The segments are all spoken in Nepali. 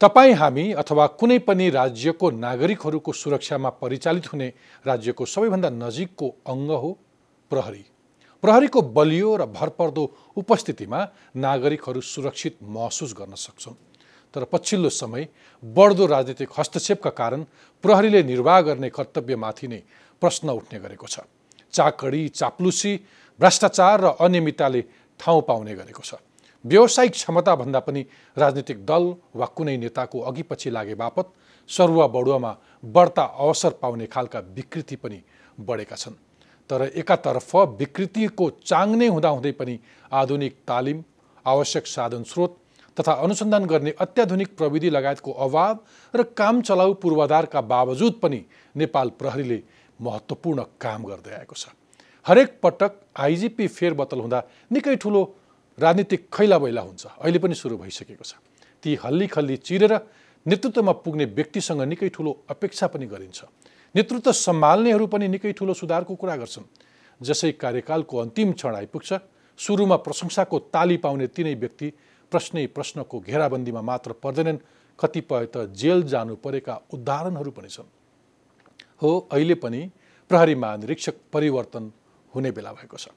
तपाईँ हामी अथवा कुनै पनि राज्यको नागरिकहरूको सुरक्षामा परिचालित हुने राज्यको सबैभन्दा नजिकको अङ्ग हो प्रहरी। प्रहरीको बलियो र भरपर्दो उपस्थितिमा नागरिकहरू सुरक्षित महसुस गर्न सक्छौँ तर पछिल्लो समय बढ्दो राजनीतिक हस्तक्षेपका कारण प्रहरीले निर्वाह गर्ने कर्तव्यमाथि नै प्रश्न उठ्ने गरेको छ। चाकडी चाप्लुसी भ्रष्टाचार र अनियमितताले ठाउँ पाउने गरेको छ। व्यावसायिक क्षमताभन्दा पनि राजनीतिक दल वा कुनै नेताको अघि पछि लागे बापत सरुवा बडुवामा बढ्ता अवसर पाउने खालका विकृति पनि बढेका छन्। तर एकातर्फ विकृतिको चाङ नै हुँदाहुँदै पनि आधुनिक तालिम आवश्यक साधन स्रोत तथा अनुसन्धान गर्ने अत्याधुनिक प्रविधि लगायतको अभाव र काम चलाउ पूर्वाधारका बावजुद पनि नेपाल प्रहरीले महत्त्वपूर्ण काम गर्दै आएको छ। हरेक पटक आइजिपी फेरबदल हुँदा निकै ठुलो राजनीतिक खैला बैला हुन्छ। अहिले पनि सुरु भइसकेको छ। ती हल्ली खल्ली चिरेर नेतृत्वमा पुग्ने व्यक्तिसँग निकै ठुलो अपेक्षा पनि गरिन्छ। नेतृत्व सम्हाल्नेहरू पनि निकै ठुलो सुधारको कुरा गर्छन्। जसै कार्यकालको अन्तिम क्षण आइपुग्छ। सुरुमा प्रशंसाको ताली पाउने तिनै व्यक्ति प्रश्नै प्रश्नको घेराबन्दीमा मात्र पर्दैनन्। कतिपय त जेल जानु परेका उदाहरणहरू पनि छन्। हो अहिले पनि प्रहरी महानिरीक्षक परिवर्तन हुने बेला भएको छ।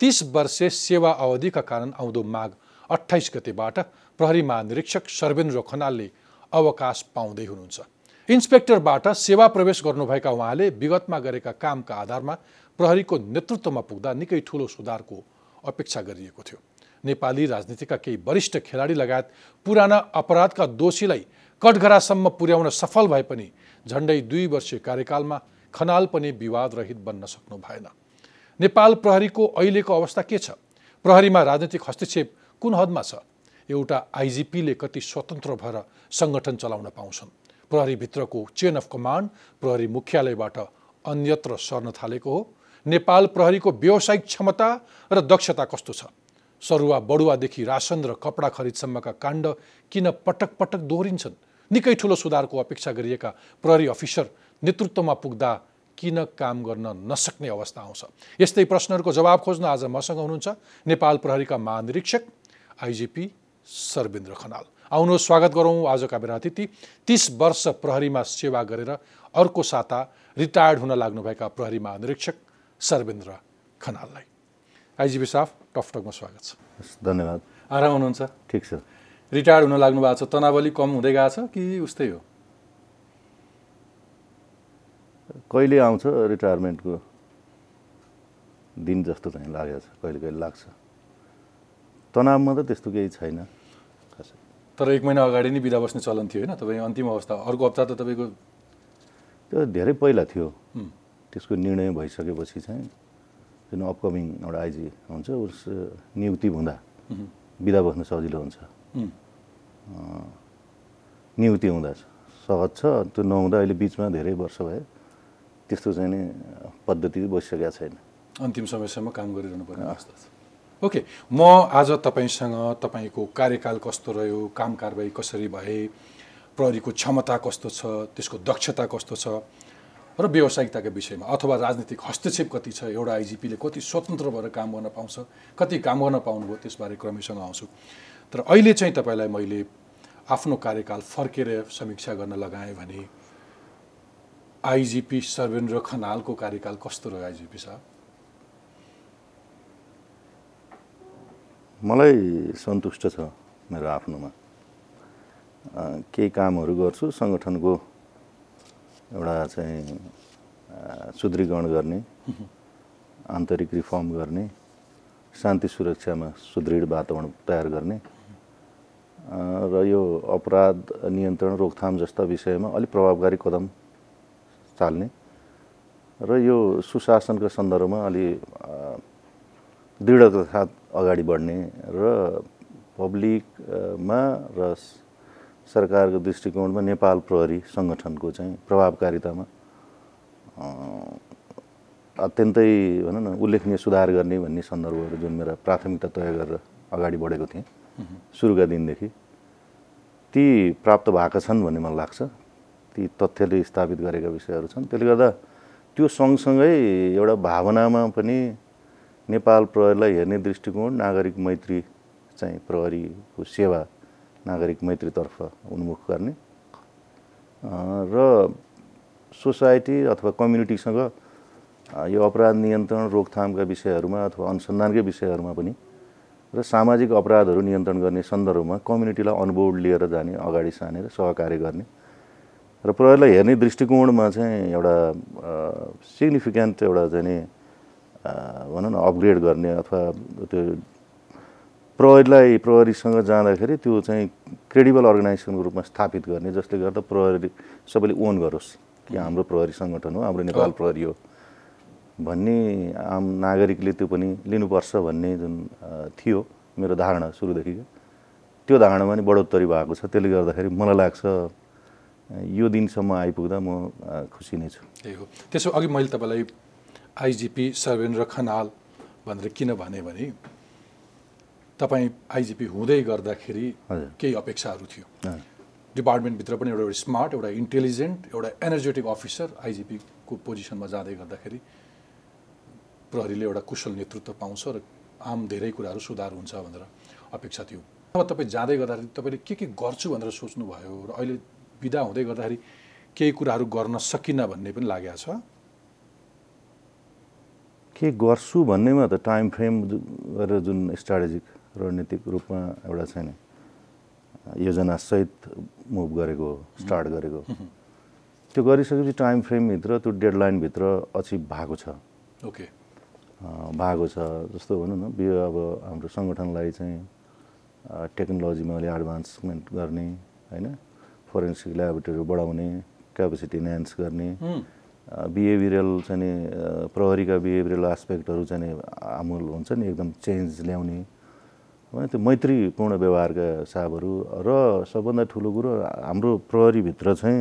तिस वर्षे सेवा अवधिका कारण आउँदो माघ अठाइस गतेबाट प्रहरी महानिरीक्षक सर्वेन्द्र खनालले अवकाश पाउँदै हुनुहुन्छ। इन्सपेक्टरबाट सेवा प्रवेश गर्नुभएका उहाँले विगतमा गरेका कामका आधारमा प्रहरीको नेतृत्वमा पुग्दा निकै ठुलो सुधारको अपेक्षा गरिएको थियो। नेपाली राजनीतिका केही वरिष्ठ खेलाडी लगायत पुराना अपराधका दोषीलाई कटघरासम्म पुर्याउन सफल भए पनि झन्डै दुई वर्षीय कार्यकालमा खनाल पनि विवाद रहित बन्न सक्नु भएन। नेपाल प्रहरीको अहिलेको अवस्था के छ? प्रहरीमा राजनीतिक हस्तक्षेप कुन हदमा छ? एउटा आइजिपीले कति स्वतन्त्र भएर सङ्गठन चलाउन पाउँछन्? प्रहरीभित्रको चेन अफ कमान्ड प्रहरी मुख्यालयबाट अन्यत्र सर्न थालेको हो। नेपाल प्रहरीको व्यावसायिक क्षमता र दक्षता कस्तो छ? सरुवा बडुवादेखि रासन र कपडा खरिदसम्मका काण्ड किन पटक पटक दोहोरिन्छन्? निकै ठुलो सुधारको अपेक्षा गरिएका प्रहरी अफिसर नेतृत्वमा पुग्दा किन काम गर्न नसक्ने अवस्था आउँछ। यस्तै प्रश्नहरूको जवाब खोज्न आज मसँग हुनुहुन्छ नेपाल प्रहरीका महानिरीक्षक आइजिपी सर्वेन्द्र खनाल। आउनुहोस् स्वागत गरौँ आजका मेरा अतिथि। तिस वर्ष प्रहरीमा सेवा गरेर अर्को साता रिटायर्ड हुन लाग्नुभएका प्रहरी महानिरीक्षक सर्वेन्द्र खनाललाई। आइजिपी साफ टफटकमा स्वागत छ। धन्यवाद। आराम हुनुहुन्छ? ठिक छ। रिटायर्ड हुन लाग्नु भएको छ तनाव अलिक कम हुँदै गएको छ कि उस्तै हो? कहिले आउँछ रिटायरमेन्टको दिन जस्तो चाहिँ लागेको छ कहिले कहिले लाग्छ? तनावमा त त्यस्तो केही छैन। खासै। तर एक महिना अगाडि नै बिदा बस्ने चलन थियो होइन तपाईँ अन्तिम अवस्था। अर्को हप्ता त तपाईँको त्यो धेरै पहिला थियो। त्यसको निर्णय भइसकेपछि चाहिँ जुन अपकमिङ एउटा आइजी हुन्छ उस नियुक्ति हुँदा बिदा बस्न सजिलो हुन्छ। नियुक्ति हुँदा सहज छ। त्यो नहुँदा अहिले बिचमा धेरै वर्ष भयो। त्यस्तो चाहिँ नि पद्धति बसिसकेको छैन। अन्तिम समयसम्म काम गरिरहनु पर्ने अवस्था छ। ओके म आज तपाईँसँग तपाईँको कार्यकाल कस्तो रह्यो काम कारवाही कसरी भए प्रहरीको क्षमता कस्तो छ त्यसको दक्षता कस्तो छ र व्यावसायिकताका विषयमा अथवा राजनीतिक हस्तक्षेप कति छ एउटा आइजिपीले कति स्वतन्त्र भएर काम गर्न पाउँछ कति काम गर्न पाउनुभयो त्यसबारे क्रमैसँग आउँछु। तर अहिले चाहिँ तपाईँलाई मैले आफ्नो कार्यकाल फर्केर समीक्षा गर्न लगाएँ भने आइजिपी सर्वेन्द्र खनालको कार्यकाल कस्तो रह्यो आइजिपी साहब? मलाई सन्तुष्ट छ मेरो आफ्नोमा। केही कामहरू गर्छु सङ्गठनको एउटा चाहिँ सुदृढीकरण गर्ने आन्तरिक रिफर्म गर्ने शान्ति सुरक्षामा सुदृढ वातावरण तयार गर्ने र यो अपराध नियन्त्रण रोकथाम जस्ता विषयमा अलिक प्रभावकारी कदम चाल्ने। र यो सुशासनको सन्दर्भमा अलि दृढता साथ अगाडि बढ्ने र पब्लिकमा र सरकारको दृष्टिकोणमा नेपाल प्रहरी सङ्गठनको चाहिँ प्रभावकारितामा अत्यन्तै भनौँ न उल्लेखनीय सुधार गर्ने भन्ने सन्दर्भहरू जुन मेरा प्राथमिकता तय गरेर अगाडि बढेको थिएँ। सुरुका दिनदेखि ती प्राप्त भएका छन् भन्ने मलाई लाग्छ। ती तथ्यले स्थापित गरेका विषयहरू छन्। त्यसले गर्दा त्यो सँगसँगै एउटा भावनामा पनि नेपाल प्रहरीलाई हेर्ने दृष्टिकोण नागरिक मैत्री चाहिँ प्रहरीको सेवा नागरिक मैत्रीतर्फ उन्मुख गर्ने। र सोसाइटी अथवा कम्युनिटीसँग यो अपराध नियन्त्रण रोकथामका विषयहरूमा अथवा अनुसन्धानकै विषयहरूमा पनि र सामाजिक अपराधहरू नियन्त्रण गर्ने सन्दर्भमा कम्युनिटीलाई अनबोर्ड लिएर जाने अगाडि सानेर सहकार्य गर्ने र प्रहरीलाई हेर्ने दृष्टिकोणमा चाहिँ एउटा सिग्निफिकेन्ट एउटा चाहिँ नि भनौँ न अपग्रेड गर्ने अथवा त्यो प्रहरीलाई प्रहरीसँग जाँदाखेरि त्यो चाहिँ क्रेडिबल अर्गनाइजेसनको रूपमा स्थापित गर्ने जसले गर्दा प्रहरी सबैले ओन गरोस् कि हाम्रो प्रहरी सङ्गठन हो हाम्रो नेपाल प्रहरी हो भन्ने आम नागरिकले त्यो पनि लिनुपर्छ भन्ने जुन थियो मेरो धारणा सुरुदेखि त्यो धारणामा नि बढोत्तरी भएको छ त्यसले गर्दाखेरि मलाई लाग्छ यो दिनसम्म आइपुग्दा म खुसी नै छु। त्यही हो। त्यसो अघि मैले तपाईँलाई आइजिपी सर्वेन्द्र खनाल भनेर किन भने भने तपाईँ आइजिपी हुँदै गर्दाखेरि। केही अपेक्षाहरू थियो। डिपार्टमेन्टभित्र पनि एउटा स्मार्ट एउटा इन्टेलिजेन्ट एउटा एनर्जेटिक अफिसर आइजिपीको पोजिसनमा जाँदै गर्दाखेरि प्रहरीले एउटा कुशल नेतृत्व पाउँछ र आम धेरै कुराहरू सुधार हुन्छ भनेर अपेक्षा थियो। अब तपाईँ जाँदै गर्दाखेरि तपाईँले के के गर्छु भनेर सोच्नुभयो र अहिले विदा हुँदै गर्दाखेरि केही कुराहरू गर्न सकिनँ भन्ने पनि लागेको छ। के गर्छु भन्नेमा त टाइम फ्रेम गरेर जुन स्ट्राटेजिक रणनीतिक रूपमा एउटा छैन। योजनासहित मुभ गरेको हो स्टार्ट गरेको। त्यो गरिसकेपछि टाइम फ्रेमभित्र त्यो डेडलाइनभित्र अचिभ भएको छ। ओके भएको छ जस्तो भनौँ न यो अब हाम्रो सङ्गठनलाई चाहिँ टेक्नोलोजीमा अलि एडभान्समेन्ट गर्ने होइन? फोरेन्सिक ल्याबोरेटरीहरू बढाउने क्यापेसिटी इन्हान्स गर्ने। बिहेभियरल चाहिँ प्रहरीका बिहेभियरल एस्पेक्टहरू चाहिँ आमूल हुन्छ नि एकदम चेन्ज ल्याउने। होइन त्यो मैत्रीपूर्ण व्यवहारका हिसाबहरू र सबभन्दा ठुलो कुरो हाम्रो प्रहरीभित्र चाहिँ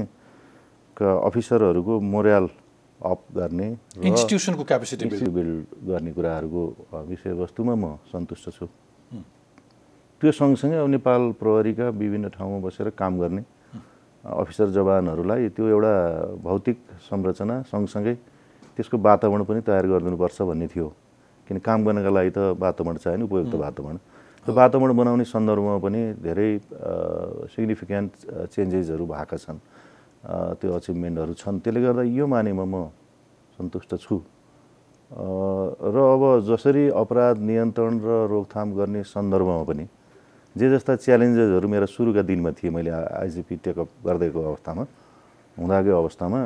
का अफिसरहरूको मोरल अप गर्ने इन्स्टिट्युसनको क्यापेसिटी बिल्ड गर्ने कुराहरूको विषयवस्तुमा म सन्तुष्ट छु। त्यो सँगसँगै अब नेपाल प्रहरीका विभिन्न ठाउँमा बसेर काम गर्ने। अफिसर जवानहरूलाई त्यो एउटा भौतिक संरचना सँगसँगै त्यसको वातावरण पनि तयार गरिदिनुपर्छ भन्ने थियो। किन काम गर्नका लागि त वातावरण चाहियो नि उपयुक्त वातावरण। त्यो वातावरण बनाउने सन्दर्भमा पनि धेरै सिग्निफिकेन्ट चेन्जेसहरू भएका छन्। त्यो अचिभमेन्टहरू छन्। त्यसले गर्दा यो मानेमा म सन्तुष्ट छु। र अब जसरी अपराध नियन्त्रण र रोकथाम गर्ने सन्दर्भमा पनि जे जस्ता च्यालेन्जेसहरू मेरा सुरुका दिनमा थिए मैले आइजिपी टेकअप गर्दैको अवस्थामा हुँदाकै अवस्थामा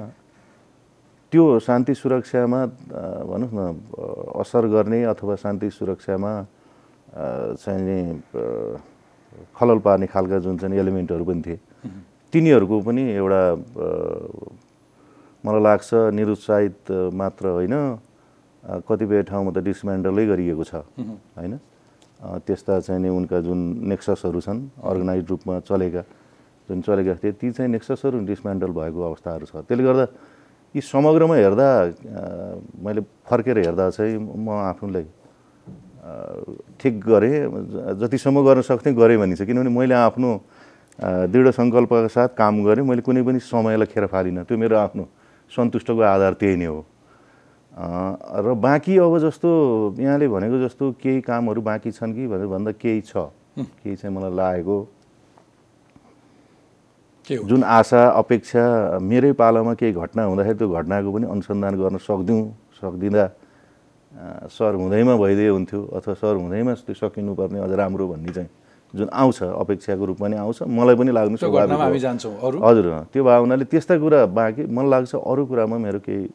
त्यो शान्ति सुरक्षामा भनौँ न असर गर्ने अथवा शान्ति सुरक्षामा चाहिँ नि खलल पार्ने खालका जुन चाहिँ एलिमेन्टहरू पनि थिए तिनीहरूको पनि एउटा मलाई लाग्छ निरुत्साहित मात्र होइन कतिपय ठाउँमा त डिसमेन्डलै गरिएको छ होइन? त्यस्ता चाहिँ नि उनका जुन नेक्ससहरू छन् अर्गनाइज रूपमा चलेका जुन चलेका थिए ती चाहिँ नेक्ससहरू डिसमेन्डल भएको अवस्थाहरू छ। त्यसले गर्दा यी समग्रमा हेर्दा मैले फर्केर हेर्दा चाहिँ म आफूलाई ठिक गरेँ जतिसम्म गर्न सक्थेँ गरेँ भनिन्छ। किनभने मैले आफ्नो दृढ सङ्कल्पका साथ काम गरेँ मैले कुनै पनि समयलाई खेर फालिनँ। त्यो मेरो आफ्नो सन्तुष्टको आधार त्यही नै हो। र बाँकी अब जस्तो यहाँले भनेको जस्तो केही कामहरू बाँकी छन् कि भनेर भन्दा केही छ। केही चाहिँ मलाई लागेको। जुन आशा अपेक्षा मेरै पालामा केही घटना हुँदाखेरि त्यो घटनाको पनि अनुसन्धान गर्न सक्दिउँ सक्दिँदा सर हुँदैमा भइदिए हुन्थ्यो अथवा सर हुँदैमा त्यो सकिनुपर्ने अझ राम्रो भन्ने चाहिँ जुन आउँछ अपेक्षाको रूपमा नि आउँछ मलाई पनि लाग्नु जान्छौँ। हजुर त्यो भावनाले त्यस्ता कुरा बाँकी मलाई लाग्छ अरू कुरामा मेरो केही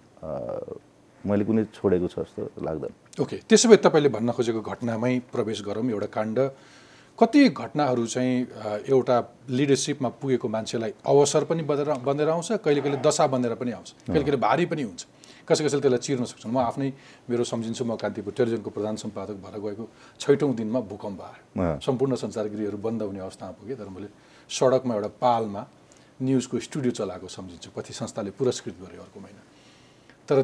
मैले कुनै छोडेको छ जस्तो लाग्दैन। ओके। त्यसो भए तपाईँले भन्न खोजेको घटनामै प्रवेश गरौँ एउटा काण्ड। कति घटनाहरू चाहिँ एउटा लिडरसिपमा पुगेको मान्छेलाई अवसर पनि बनेर बनेर आउँछ कहिले कहिले दशा बनेर पनि आउँछ कहिले कहिले भारी पनि हुन्छ। कसै कसैले त्यसलाई चिर्न सक्छन्। म आफ्नै मेरो सम्झिन्छु म कान्तिपुर टेलिभिजनको प्रधान सम्पादक भएर गएको छैटौँ दिनमा भूकम्प आयो। सम्पूर्ण सञ्चार गृहहरू बन्द हुने अवस्थामा पुगेँ तर मैले सडकमा एउटा पालमा न्युजको स्टुडियो चलाएको सम्झिन्छु। कति संस्थाले पुरस्कृत गर्यो अर्को महिना। तर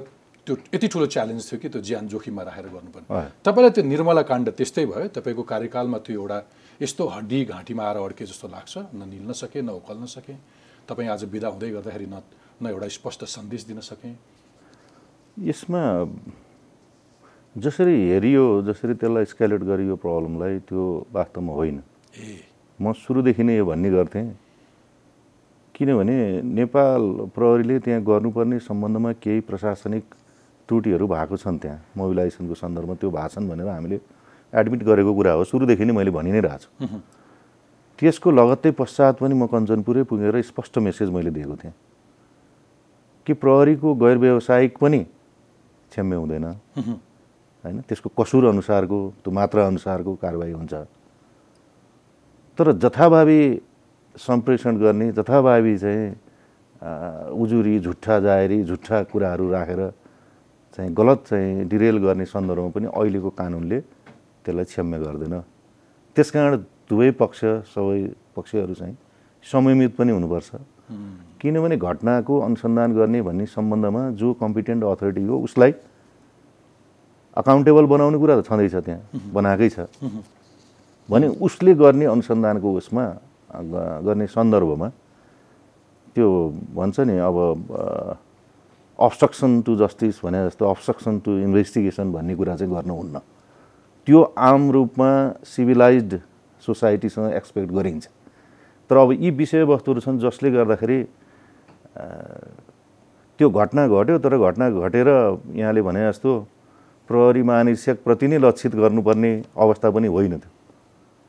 त्यो यति ठुलो च्यालेन्ज थियो कि त्यो ज्यान जोखिममा राखेर गर्नुपर्ने। तपाईँलाई त्यो निर्मला काण्ड त्यस्तै भयो तपाईँको कार्यकालमा त्यो एउटा यस्तो हड्डी घाँटीमा आएर अड्के जस्तो लाग्छ न निल्न सके न उकाल्न सके। तपाईँ आज बिदा हुँदै गर्दाखेरि न न एउटा स्पष्ट सन्देश दिन सकेँ। यसमा जसरी हेरियो जसरी त्यसलाई स्क्यालेट गरियो प्रब्लमलाई त्यो वास्तवमा होइन। ए। म सुरुदेखि नै यो भन्ने गर्थेँ। किनभने नेपाल प्रहरीले त्यहाँ गर्नुपर्ने सम्बन्धमा केही प्रशासनिक त्रुटिहरू भएको छन् त्यहाँ। मोबिलाइजेसनको सन्दर्भमा त्यो भएको छन् भनेर हामीले एडमिट गरेको कुरा हो। सुरुदेखि नै मैले भनि नै रहेको छु। त्यसको लगत्तै पश्चात पनि म कञ्चनपुरै पुगेर स्पष्ट मेसेज मैले दिएको थिएँ। कि प्रहरीको गैर व्यावसायिक पनि क्षम्य हुँदैन। होइन? त्यसको कसुर अनुसारको त्यो मात्रा अनुसारको कारवाही हुन्छ। तर जथाभावी सम्प्रेषण गर्ने जथाभावी चाहिँ उजुरी झुट्ठा जाहेरी झुट्ठा कुराहरू राखेर चाहिँ गलत चाहिँ डिरेल गर्ने सन्दर्भमा पनि अहिलेको कानुनले त्यसलाई क्षम्य गर्दैन। त्यस कारण दुवै पक्ष सबै पक्षहरू चाहिँ संयमित पनि हुनुपर्छ। किनभने घटनाको अनुसन्धान गर्ने भन्ने सम्बन्धमा जो कम्पिटेन्ट अथोरिटी हो उसलाई अकाउन्टेबल बनाउने कुरा त छँदैछ त्यहाँ बनाएकै छ। भने उसले गर्ने अनुसन्धानको उसमा गर्ने सन्दर्भमा त्यो भन्छ नि अब अब्स्ट्रक्सन टु जस्टिस भने जस्तो अब्स्ट्रक्सन टु इन्भेस्टिगेसन भन्ने कुरा चाहिँ गर्नुहुन्न। त्यो आम रूपमा सिभिलाइज्ड सोसाइटीसँग एक्सपेक्ट गरिन्छ। तर अब यी विषयवस्तुहरू छन् जसले गर्दाखेरि त्यो घटना घट्यो तर घटना घटेर यहाँले भने जस्तो प्रहरी महानिरीक्षकप्रति नै लक्षित गर्नुपर्ने अवस्था पनि होइन त्यो।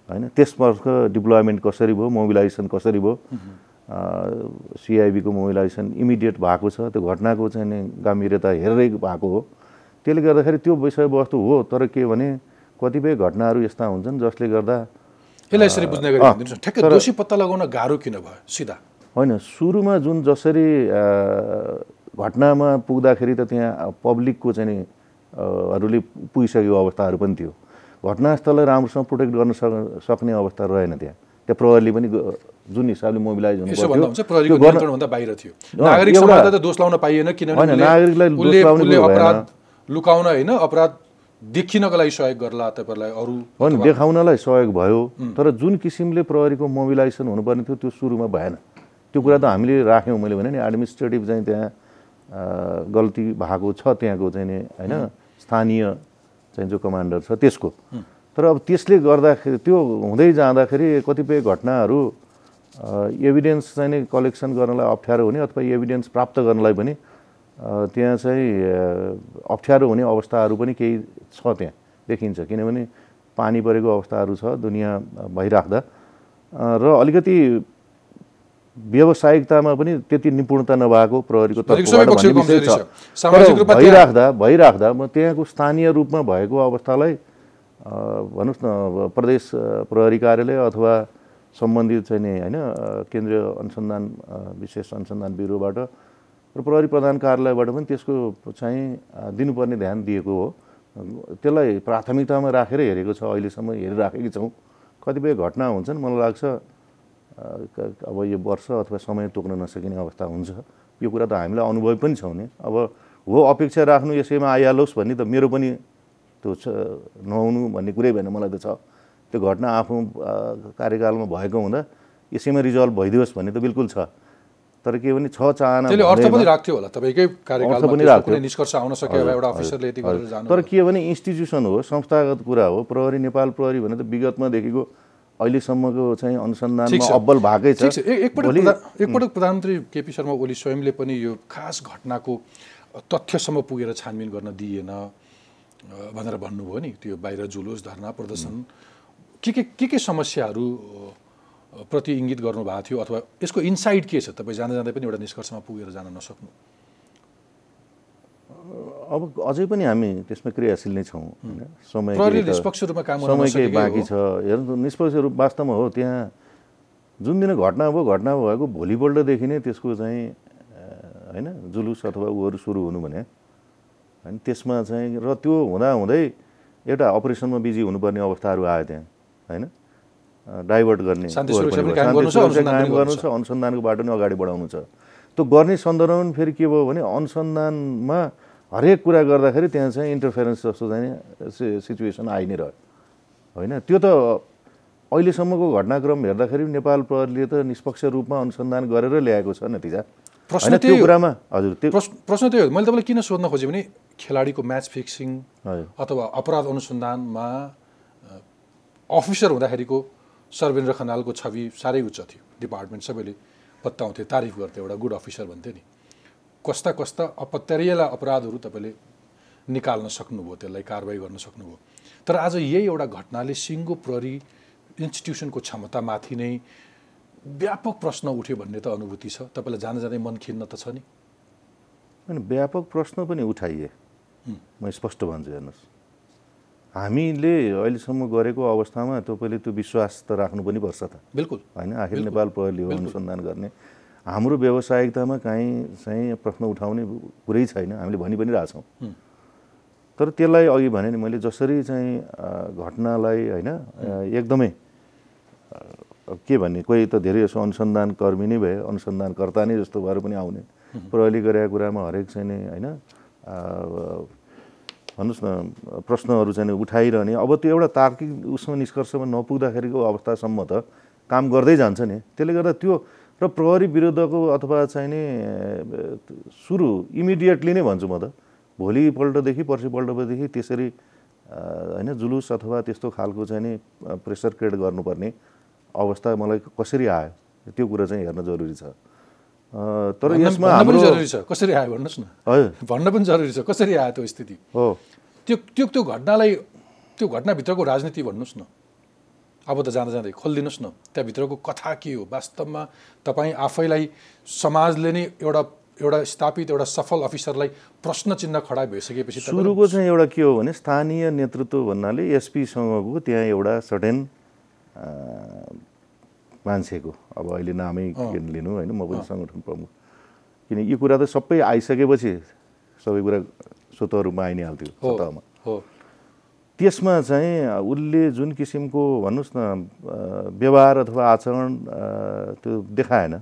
होइन त्यसपल्ट डिप्लोयमेन्ट कसरी भयो मोबिलाइजेसन कसरी भयो सिआइबीको मोबिलाइजेसन इमिडिएट भएको छ। त्यो घटनाको चाहिँ नि गम्भीरता हेरेरै भएको हो। त्यसले गर्दाखेरि त्यो विषयवस्तु हो तर के भने कतिपय घटनाहरू यस्ता हुन्छन् जसले गर्दा यसलाई यसरी बुझ्ने गरी। ठ्याक्कै दोषी पत्ता लगाउन गाह्रो किन भयो? सिधा। होइन सुरुमा जुन जसरी घटनामा पुग्दाखेरि त त्यहाँ पब्लिकको चाहिँ नि हरूले पुगिसकेको अवस्थाहरू पनि थियो। घटनास्थललाई राम्रोसँग प्रोटेक्ट गर्न सक सक्ने अवस्था रहेन त्यहाँ। त्यहाँ प्रहरीले पनि जुन हिसाबले मोबिलाइज हुनु बाहिर थियो। नागरिक समाजलाई त दोष लाउन पाइएन किनभने नागरिकलाई। अपराध लुकाउन होइन अपराध देखिनको लागि सहयोग गर्ला तपाईँलाई अरू हो नि देखाउनलाई सहयोग भयो तर जुन किसिमले प्रहरीको मोबिलाइजेसन हुनुपर्ने थियो त्यो सुरुमा भएन। त्यो कुरा त हामीले राख्यौँ मैले भने नि एडमिनिस्ट्रेटिभ चाहिँ त्यहाँ गल्ती भएको छ त्यहाँको चाहिँ नि होइन स्थानीय चाहिँ जो कमान्डर छ त्यसको। तर अब त्यसले गर्दाखेरि त्यो हुँदै जाँदाखेरि कतिपय घटनाहरू एभिडेन्स चाहिँ नि कलेक्सन गर्नलाई अप्ठ्यारो हुने अथवा एभिडेन्स प्राप्त गर्नलाई पनि त्यहाँ चाहिँ अप्ठ्यारो हुने अवस्थाहरू पनि केही छ त्यहाँ देखिन्छ। किनभने पानी परेको अवस्थाहरू छ दुनियाँ भइराख्दा। र अलिकति व्यावसायिकतामा पनि त्यति निपुणता नभएको प्रहरीको तर्फबाट भइराख्दा भइराख्दा म त्यहाँको स्थानीय रूपमा भएको अवस्थालाई भन्नुहोस् न प्रदेश प्रहरी कार्यालय अथवा सम्बन्धित चाहिँ नि होइन केन्द्रीय अनुसन्धान विशेष अनुसन्धान ब्युरोबाट र प्रहरी प्रधान कार्यालयबाट पनि त्यसको चाहिँ दिनुपर्ने ध्यान दिएको हो। त्यसलाई प्राथमिकतामा राखेर हेरेको छ अहिलेसम्म हेरिराखेकै छौँ। कतिपय घटना हुन्छन् मलाई लाग्छ अब यो वर्ष अथवा समय तोक्न नसकिने अवस्था हुन्छ। यो कुरा त हामीलाई अनुभव पनि छ नि। अब हो अपेक्षा राख्नु यसैमा आइहालोस् भन्ने त मेरो पनि त्यो छ नहुनु भन्ने कुरै भएन मलाई त छ। त्यो घटना आफ्नो कार्यकालमा भएको हुँदा यसैमा रिजल्भ भइदियोस् भन्ने त बिल्कुल छ। तर के भने छ चाहना त्यसले अर्थ भन्दैमा- पनि राख्थ्यो होला तपाईँकै कार्यकालमा पनि त्यसको राख्थ्यो। कुनै निष्कर्ष आउन सक्यो होला एउटा अफिसरले यति गरेर जानु तर के भने इन्स्टिट्युसन हो संस्थागत कुरा हो प्रहरी नेपाल प्रहरी भने त विगतमा देखिको अहिलेसम्मको चाहिँ अनुसन्धानमा छ। अब्बल भएकै छ। एकपटक एकपटक प्रधानमन्त्री केपी शर्मा ओली स्वयंले पनि यो खास घटनाको तथ्यसम्म पुगेर छानबिन गर्न दिएन अ, भनेर भन्नुभयो नि त्यो बाहिर जुलुस धरना प्रदर्शन के के के के समस्याहरू प्रति इङ्गित गर्नुभएको थियो अथवा यसको इन्साइड के छ? तपाईँ जाँदा जाँदै पनि एउटा निष्कर्षमा पुगेर जान नसक्नु। अब अझै पनि हामी त्यसमा क्रियाशील नै छौँ समय निष्पक्ष रूपमा काम गर्न समय केही नसकेकै बाँकी। छ। हेर्नु निष्पक्ष रूप वास्तवमा हो त्यहाँ जुन दिन घटना भयो घटना भएको भोलिपल्टदेखि नै त्यसको चाहिँ होइन जुलुस अथवा उहरू सुरु हुनु भने होइन त्यसमा चाहिँ र त्यो हुँदा हुँदै एउटा अपरेसनमा बिजी हुनुपर्ने अवस्थाहरू आयो त्यहाँ। होइन? डाइभर्ट गर्ने पनि पनि कायम। गर्नु छ, पनि अनुसन्धानको बाटो नै अगाडि बढाउनु छ। त्यो गर्ने सन्दर्भमा फेरि के भयो भने अनुसन्धानमा हरेक कुरा गर्दाखेरि त्यहाँ चाहिँ इन्टरफेरेन्स जस्तो चाहिँ सिचुएसन आइ नै रह्यो। होइन? त्यो त अहिलेसम्मको घटनाक्रम हेर्दाखेरि नेपाल प्रहरीले त निष्पक्ष रूपमा अनुसन्धान गरेर ल्याएको छ नतिजा। प्रश्न त्यो। कुरामा हजुर त्यो प्रश्न त्यही हो। मैले तपाईँलाई किन सोध्न खोजेँ भने खेलाडीको म्याच फिक्सिङ अथवा अपराध अनुसन्धानमा अफिसर हुँदाखेरिको सर्वेन्द्र खनालको छवि साह्रै उच्च थियो। डिपार्टमेन्ट सबैले पत्ताउँथे तारिफ गर्थे एउटा गुड अफिसर भन्थे नि। कस्ता कस्ता अपत्यारिएला अपराधहरू तपाईँले निकाल्न सक्नुभयो त्यसलाई कारवाही गर्न सक्नुभयो। तर आज यही एउटा घटनाले सिङ्गो प्रहरी इन्स्टिट्युसनको क्षमतामाथि नै व्यापक प्रश्न उठ्यो भन्ने त अनुभूति छ। तपाईँलाई जाँदा जाँदै मन खिन्न त छ नि। होइन व्यापक प्रश्न पनि उठाइए। म स्पष्ट भन्छु हेर्नुहोस्। हामीले अहिलेसम्म गरेको अवस्थामा तपाईँले त्यो विश्वास त राख्नु पनि पर्छ त। बिल्कुल। होइन? आखिर नेपाल प्रहरीले हो अनुसन्धान गर्ने। हाम्रो व्यावसायिकतामा काहीँ चाहिँ प्रश्न उठाउने कुरै छैन हामीले भनि पनि रहेछौँ तर त्यसलाई अघि भने नि मैले जसरी चाहिँ घटनालाई होइन एकदमै के भन्ने कोही त धेरै जसो अनुसन्धान कर्मी नै भए अनुसन्धानकर्ता नै जस्तो भएर पनि आउने। प्रहरीले गरेका कुरामा हरेक चाहिँ नि होइन भन्नुहोस् न प्रश्नहरू चाहिँ उठाइरहने। अब त्यो एउटा तार्किक उसमा निष्कर्षमा नपुग्दाखेरिको अवस्थासम्म त काम गर्दै जान्छ नि। त्यसले गर्दा त्यो र प्रहरी विरुद्धको अथवा चाहिँ नि सुरु इमिडिएटली नै भन्छु म त। भोलिपल्टदेखि पर्सिपल्टदेखि त्यसरी होइन जुलुस अथवा त्यस्तो खालको चाहिँ नि प्रेसर क्रिएट गर्नुपर्ने अवस्था मलाई कसरी आयो? त्यो कुरा चाहिँ हेर्न जरुरी छ। तर यसमा पनि हाम्रो जरुरी छ। कसरी आयो भन्नुहोस् न। भन्न पनि जरुरी छ। कसरी आयो त्यो स्थिति? हो। त्यो त्यो त्यो घटनालाई त्यो घटनाभित्रको राजनीति भन्नुहोस् न। अब त जाँदा जाँदै खोलिदिनुहोस् न। त्यहाँभित्रको कथा के हो? वास्तवमा तपाईँ आफैलाई समाजले नै एउटा एउटा स्थापित एउटा सफल अफिसरलाई प्रश्न चिन्ह खडा भइसकेपछि सुरुको चाहिँ एउटा के हो भने स्थानीय नेतृत्व भन्नाले एसपीसँगको त्यहाँ एउटा सर्टेन मान्छेको। अब अहिले नामै लिनु होइन? म पनि सङ्गठन प्रमुख। किन यो कुरा त सबै आइसकेपछि सबै कुरा स्वत रूपमा आइ नै हाल्थ्यो सतहमा त्यसमा चाहिँ उसले जुन किसिमको भन्नुहोस् न व्यवहार अथवा आचरण त्यो देखाएन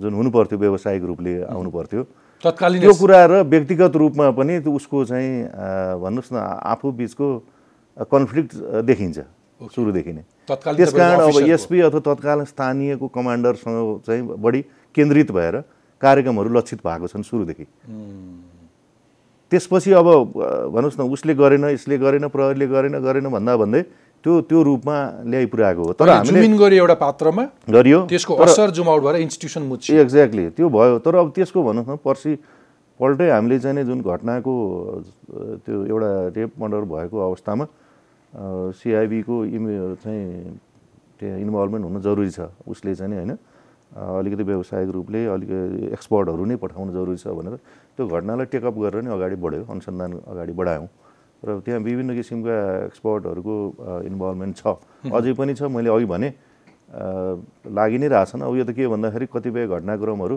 जुन हुनु पर्थ्यो व्यावसायिक रूपले आउनु पर्थ्यो तत्कालीन त्यो कुरा र व्यक्तिगत रूपमा पनि उसको चाहिँ भन्नुहोस् न आफू बिचको कन्फ्लिक्ट देखिन्छ सुरुदेखि नै। त्यस कारण अब। एसपी अथवा तत्कालीन स्थानीयको कमान्डरसँग चाहिँ बढी केन्द्रित भएर कार्यक्रमहरू लक्षित भएको छन् सुरुदेखि। त्यसपछि अब भन्नुहोस् न उसले गरेन यसले गरेन प्रहरीले गरेन गरेन भन्दा भन्दै त्यो त्यो रूपमा ल्याइ पुऱ्याएको हो। तर हामीले एउटा पात्रमा गरियो। त्यसको असर जुम आउट भएर इन्स्टिट्युसन मुच्छ एक्ज्याक्टली त्यो भयो। तर अब त्यसको भन्नुहोस् न पर्सि पल्टै हामीले चाहिँ जुन घटनाको त्यो एउटा रेप मर्डर भएको अवस्थामा सिआइबीको इमे चाहिँ त्यहाँ इन्भल्भमेन्ट हुन जरुरी छ। उसले चाहिँ नि होइन अलिकति व्यावसायिक रूपले अलिकति एक्सपर्टहरू नै पठाउनु जरुरी छ भनेर त्यो घटनालाई टेकअप गरेर नै अगाडि बढ्यो अनुसन्धान अगाडि बढायौँ। र त्यहाँ विभिन्न किसिमका एक्सपर्टहरूको इन्भल्भमेन्ट छ। अझै पनि छ। मैले अघि भने लागि नै रहेछन्। अब यो त के भन्दाखेरि कतिपय घटनाक्रमहरू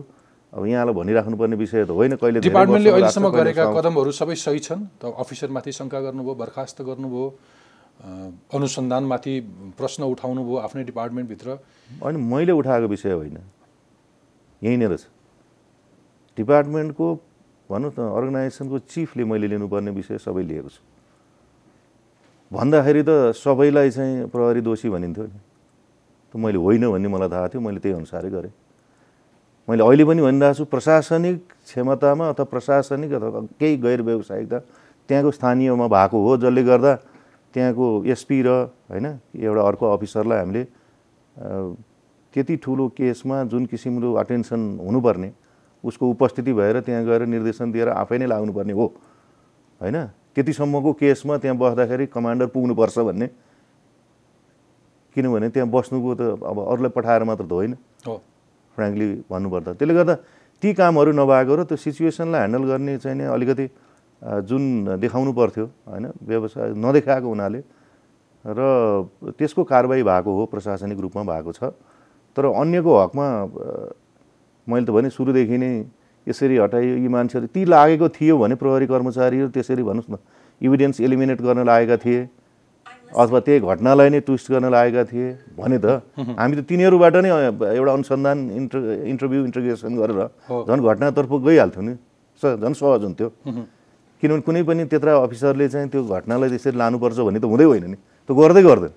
अब यहाँलाई भनिराख्नुपर्ने विषय त होइन। कहिले डिपार्टमेन्टले अहिलेसम्म गरेका कदमहरू सबै सही छन्? त अफिसरमाथि शङ्का गर्नुभयो बर्खास्त गर्नुभयो अनुसन्धानमाथि प्रश्न उठाउनु भयो आफ्नै डिपार्टमेन्टभित्र। होइन मैले उठाएको विषय होइन। यहीँनिर छ डिपार्टमेन्टको भनौँ न अर्गनाइजेसनको चिफले मैले लिनुपर्ने विषय सबै लिएको छु। भन्दाखेरि त सबैलाई चाहिँ प्रहरी दोषी भनिन्थ्यो नि। त मैले होइन भन्ने मलाई थाहा थियो मैले त्यही अनुसारै गरेँ। मैले अहिले पनि भनिरहेको छु प्रशासनिक क्षमतामा अथवा प्रशासनिक अथवा केही गैर व्यावसायिकता त्यहाँको स्थानीयमा भएको हो जसले गर्दा त्यहाँको एसपी र होइन एउटा अर्को अफिसरलाई हामीले त्यति ठुलो केसमा जुन किसिमको अटेन्सन हुनुपर्ने उसको उपस्थिति भएर त्यहाँ गएर निर्देशन दिएर आफै नै लाग्नुपर्ने हो होइन? त्यतिसम्मको केसमा त्यहाँ बस्दाखेरि कमान्डर पुग्नुपर्छ भन्ने। किनभने त्यहाँ बस्नुको त अब अरूलाई पठाएर मात्र त होइन। हो। फ्रेङ्कली भन्नुपर्दा। त्यसले गर्दा ती कामहरू नभएको र त्यो सिचुएसनलाई ह्यान्डल गर्ने चाहिँ नि अलिकति जुन देखाउनु पर्थ्यो होइन? व्यवसाय नदेखाएको हुनाले। र त्यसको कारवाही भएको हो प्रशासनिक रूपमा भएको छ। तर अन्यको हकमा मैले त भने सुरुदेखि नै यसरी हटाइयो। यी मान्छेहरू ती लागेको थियो भने प्रहरी कर्मचारीहरू त्यसरी भन्नुहोस् न इभिडेन्स एलिमिनेट गर्न लागेका थिए अथवा त्यही घटनालाई नै ट्विस्ट गर्न लागेका थिए भने त हामी त तिनीहरूबाट नै एउटा अनुसन्धान इन्टर इन्टरभ्यू इन्टरग्रेसन गरेर झन् घटनातर्फ गइहाल्थ्यो नि। झन् सहज हुन्थ्यो। किनभने कुनै पनि त्यत्र अफिसरले चाहिँ त्यो घटनालाई त्यसरी लानुपर्छ भन्ने त हुँदै होइन नि। त्यो गर्दै गर्दैन।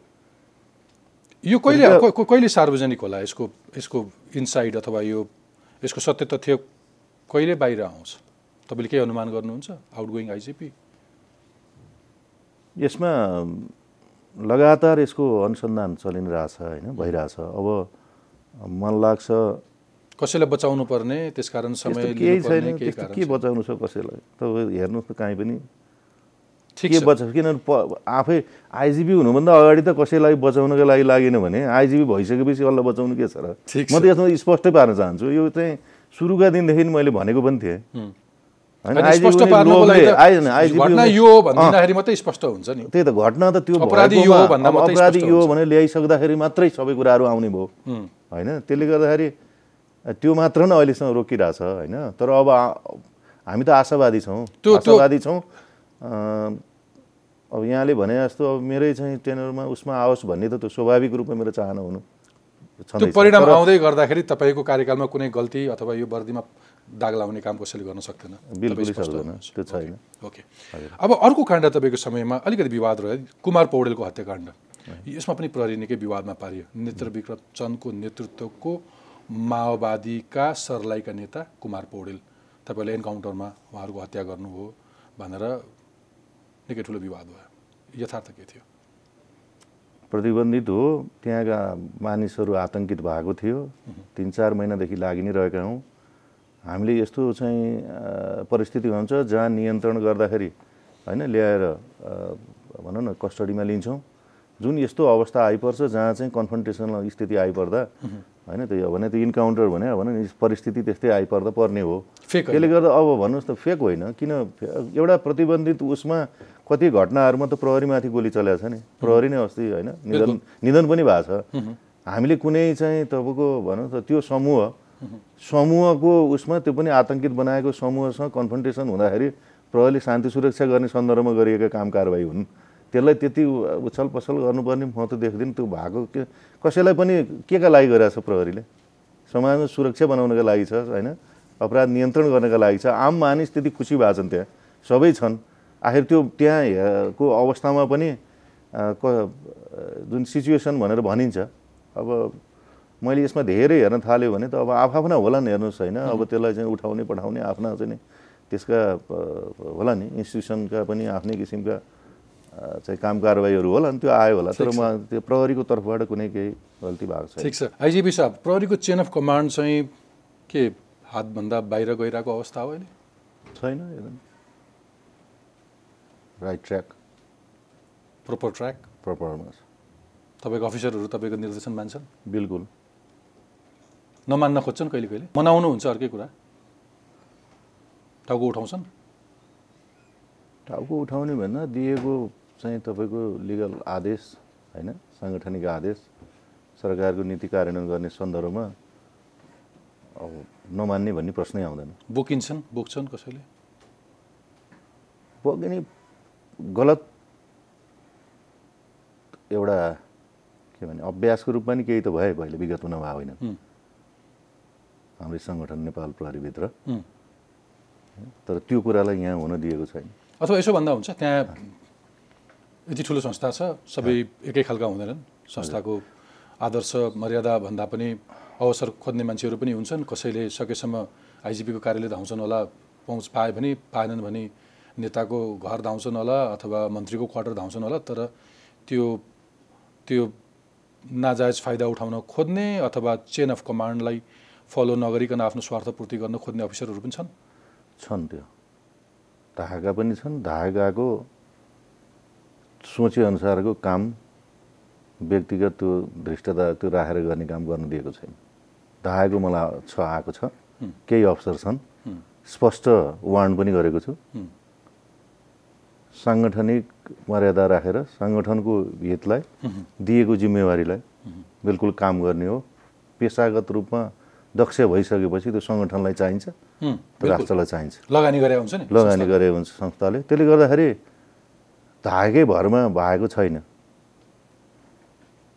यो कहिले कहिले सार्वजनिक होला यसको यसको इन्साइड अथवा यो यसको सत्य तथ्य कहिले बाहिर आउँछ? तपाईँले के अनुमान गर्नुहुन्छ? Outgoing IGP? यसमा लगातार यसको अनुसन्धान चलि नै रहेछ होइन भइरहेछ। अब मलाई लाग्छ कसैलाई बचाउनु पर्ने त्यसकारण समय केही छैन। त्यस्तो कारण के बचाउनु छ कसैलाई? तपाईँ हेर्नुहोस् त काहीँ पनि। ठिक के बचाउँछ किनभने आफै आइजिपी हुनुभन्दा अगाडि त कसैलाई बचाउनको लागि लागेन भने आइजिपी भइसकेपछि कसलाई बचाउनु के छ र? म त यसमा स्पष्टै पार्न चाहन्छु। यो चाहिँ सुरुका दिनदेखि मैले भनेको पनि थिएँ। त्यही त घटना त त्यो अपराधी यो। भने ल्याइसक्दाखेरि मात्रै सबै कुराहरू आउने भयो। होइन त्यसले गर्दाखेरि त्यो मात्र नै अहिलेसम्म रोकिरहेछ होइन? तर अब हामी त आशावादी छौँ। आशावादी छौँ। अब यहाँले भने जस्तो अब मेरै चाहिँ टेनरमा उसमा आओस् भन्ने त त्यो स्वाभाविक रूपमा मेरो चाहना हुनु त्यो। परिणाम आउँदै गर्दाखेरि तपाईँको कार्यकालमा कुनै गल्ती अथवा यो वर्दीमा दाग लाउने काम कसैले गर्न सक्दैन। त्यो छैन। ओके। अब अर्को काण्ड तपाईँको समयमा अलिकति विवाद रह्यो। कुमार पौडेलको हत्याकाण्ड। यसमा पनि प्रहरी निकै विवादमा पारियो। नेत्र विक्रम चन्दको नेतृत्वको माओवादीका सर्लाहीका नेता कुमार पौडेल। तपाईँले एन्काउन्टरमा उहाँहरूको हत्या गर्नुभयो भनेर निकै ठुलो विवाद भयो। यथार्थ के थियो? प्रतिबन्धित हो। त्यहाँका मानिसहरू आतङ्कित भएको थियो। तिन चार महिनादेखि लागि नै रहेका हौँ। हामीले यस्तो चाहिँ परिस्थिति हुन्छ जहाँ नियन्त्रण गर्दाखेरि होइन ल्याएर भनौँ न कस्टडीमा लिन्छौँ। जुन यस्तो अवस्था आइपर्छ जहाँ चाहिँ कन्फ्रन्टेसनल स्थिति आइपर्दा होइन त्यो भने त इन्काउन्टर भने अब भनौँ न परिस्थिति त्यस्तै आइपर्दा पर्ने हो। फेक। त्यसले गर्दा अब भन्नुहोस् त फेक होइन किन एउटा प्रतिबन्धित उसमा कति घटनाहरूमा त प्रहरीमाथि गोली चलेको छ नि। प्रहरी नै अस्ति होइन निधन निधन पनि भएको छ। हामीले कुनै चाहिँ तपाईँको भनौँ त त्यो समूह समूहको उसमा त्यो पनि आतङ्कित बनाएको समूहसँग कन्फ्रन्टेसन हुँदाखेरि प्रहरीले शान्ति सुरक्षा गर्ने सन्दर्भमा गरिएका काम कारवाही हुन्। त्यसलाई त्यति उछल पछल गर्नुपर्ने म त देख्दिनँ त्यो भएको के कसैलाई पनि के का लागि गरिरहेको छ प्रहरीले? समाजमा सुरक्षा बनाउनका लागि छ होइन? अपराध नियन्त्रण गर्नका लागि छ। आम मानिस त्यति खुसी भएको छन् त्यहाँ। सबै छन्। आखिर त्यो त्यहाँ को अवस्थामा पनि जुन सिचुएसन भनेर भनिन्छ अब मैले यसमा धेरै हेर्न थाल्यो भने त अब आफआफ्ना होला नि हेर्नुहोस् होइन? अब त्यसलाई चाहिँ उठाउने पठाउने आफ्ना चाहिँ त्यसका होला नि इन्स्टिट्युसनका पनि आफ्नै किसिमका चाहिँ काम कारवाहीहरू होला नि त्यो आयो होला तर म त्यो प्रहरीको तर्फबाट कुनै केही गल्ती भएको छैन। ठिक छ। आइजिपी साहब प्रहरीको चेन अफ कमान्ड चाहिँ के हातभन्दा बाहिर गइरहेको अवस्था हो अहिले? छैन एकदम। राइट ट्र्याक प्रोपर ट्र्याक प्रपरमा छ तपाईँको अफिसरहरू तपाईँको निर्देशन मान्छन्? बिल्कुल। नमान्न खोज्छन् कहिले कहिले? मनाउनु हुन्छ अर्कै कुरा। टाउको उठाउँछन्? टाउको उठाउने भन्दा दिएको चाहिँ तपाईँको लिगल आदेश होइन? साङ्गठनिक आदेश सरकारको नीति कार्यान्वयन गर्ने सन्दर्भमा अब नमान्ने भन्ने प्रश्नै आउँदैन। बोकिन्छन्? बोक्छन् कसैले? बगिने गलत एउटा के भने अभ्यासको रूपमा नि केही त भयो पहिले विगतमा नभए होइन। हाम्रै सङ्गठन नेपाल प्रहरीभित्र। तर त्यो कुरालाई यहाँ हुन दिएको छैन। अथवा यसो भन्दा हुन्छ त्यहाँ यति ठुलो संस्था छ सबै एकै खालका हुँदैनन्। संस्थाको आदर्श मर्यादा भन्दा पनि अवसर खोज्ने मान्छेहरू पनि हुन्छन्। कसैले सकेसम्म आइजिपीको कार्यालय धाउँछन् होला पहुँच पाए भने पाएनन् भने नेताको घर धाउँछन् होला अथवा मन्त्रीको क्वार्टर धाउँछन् होला तर त्यो त्यो नाजायज फाइदा उठाउन खोज्ने अथवा चेन अफ कमान्डलाई फलो नगरिकन आफ्नो स्वार्थपूर्ति गर्न खोज्ने अफिसरहरू पनि छन्। छन् त्यो। धागा पनि छन्। धागाको सोचेअनुसारको काम व्यक्तिगत त्यो धृष्टता त्यो राखेर गर्ने काम गर्न दिएको छैन। धाएको मलाई छ आएको छ। केही अफसर छन्। स्पष्ट वार्न पनि गरेको छु। साङ्गठनिक मर्यादा राखेर सङ्गठनको हितलाई दिएको जिम्मेवारीलाई बिल्कुल काम गर्ने हो। पेसागत रूपमा दक्ष भइसकेपछि त्यो सङ्गठनलाई चाहिन्छ। राष्ट्रलाई चाहिन्छ। लगानी गरे हुन्छ नि लगानी गरे हुन्छ संस्थाले। त्यसले गर्दाखेरि धागै भरमा भएको छैन।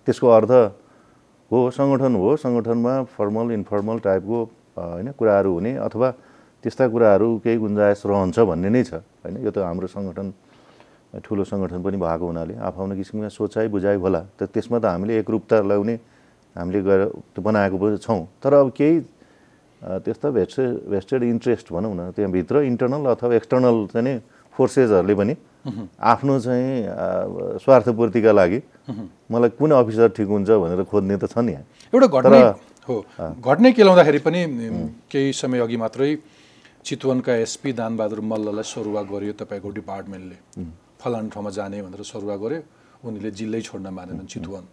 त्यसको अर्थ हो सङ्गठन हो सङ्गठनमा फर्मल इन्फर्मल टाइपको होइन कुराहरू हुने अथवा त्यस्ता कुराहरू केही गुन्जायस रहन्छ भन्ने नै छ होइन? यो त हाम्रो सङ्गठन ठुलो सङ्गठन पनि भएको हुनाले आफआफ्नो किसिमका सोचाइ बुझाइ होला। त त्यसमा त हामीले एकरूपता ल्याउने हामीले गएर बनाएको छौँ। तर अब केही त्यस्ता भेस्टेड भेस्टेड इन्ट्रेस्ट भनौँ न त्यहाँभित्र इन्टर्नल अथवा एक्सटर्नल चाहिँ फोर्सेसहरूले पनि आफ्नो चाहिँ स्वार्थपूर्तिका लागि मलाई कुन अफिसर ठिक हुन्छ भनेर खोज्ने त छ नि एउटा घटना हो। घटनै केलाउँदाखेरि पनि केही समय अघि मात्रै चितवनका एसपी दानबहादुर मल्ललाई सरुवा गर्यो तपाईँको डिपार्टमेन्टले। फलान ठाउँमा जाने भनेर सरुवा गर्यो। उनीले जिल्लै छोड्न मानेनन् चितवन।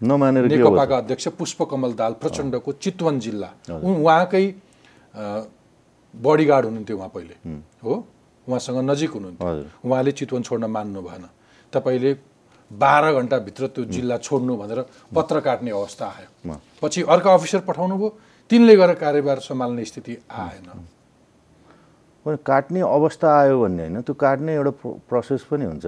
नमानेर नेकपाका अध्यक्ष पुष्पकमल दाल प्रचण्डको चितवन जिल्ला। उहाँकै बडीगार्ड हुनुहुन्थ्यो उहाँ पहिले। हो? उहाँसँग नजिक हुनुहुन्थ्यो। उहाँले चितवन छोड्न मान्नु भएन। तपाईँले बाह्र घन्टाभित्र त्यो जिल्ला छोड्नु भनेर पत्र काट्ने अवस्था आयो। पछि अर्का अफिसर पठाउनु भयो। तिनले गएर कार्यभार सम्हाल्ने स्थिति आएन। काट्ने अवस्था आयो भन्ने होइन। त्यो काट्ने एउटा प्रो- प्रोसेस पनि हुन्छ।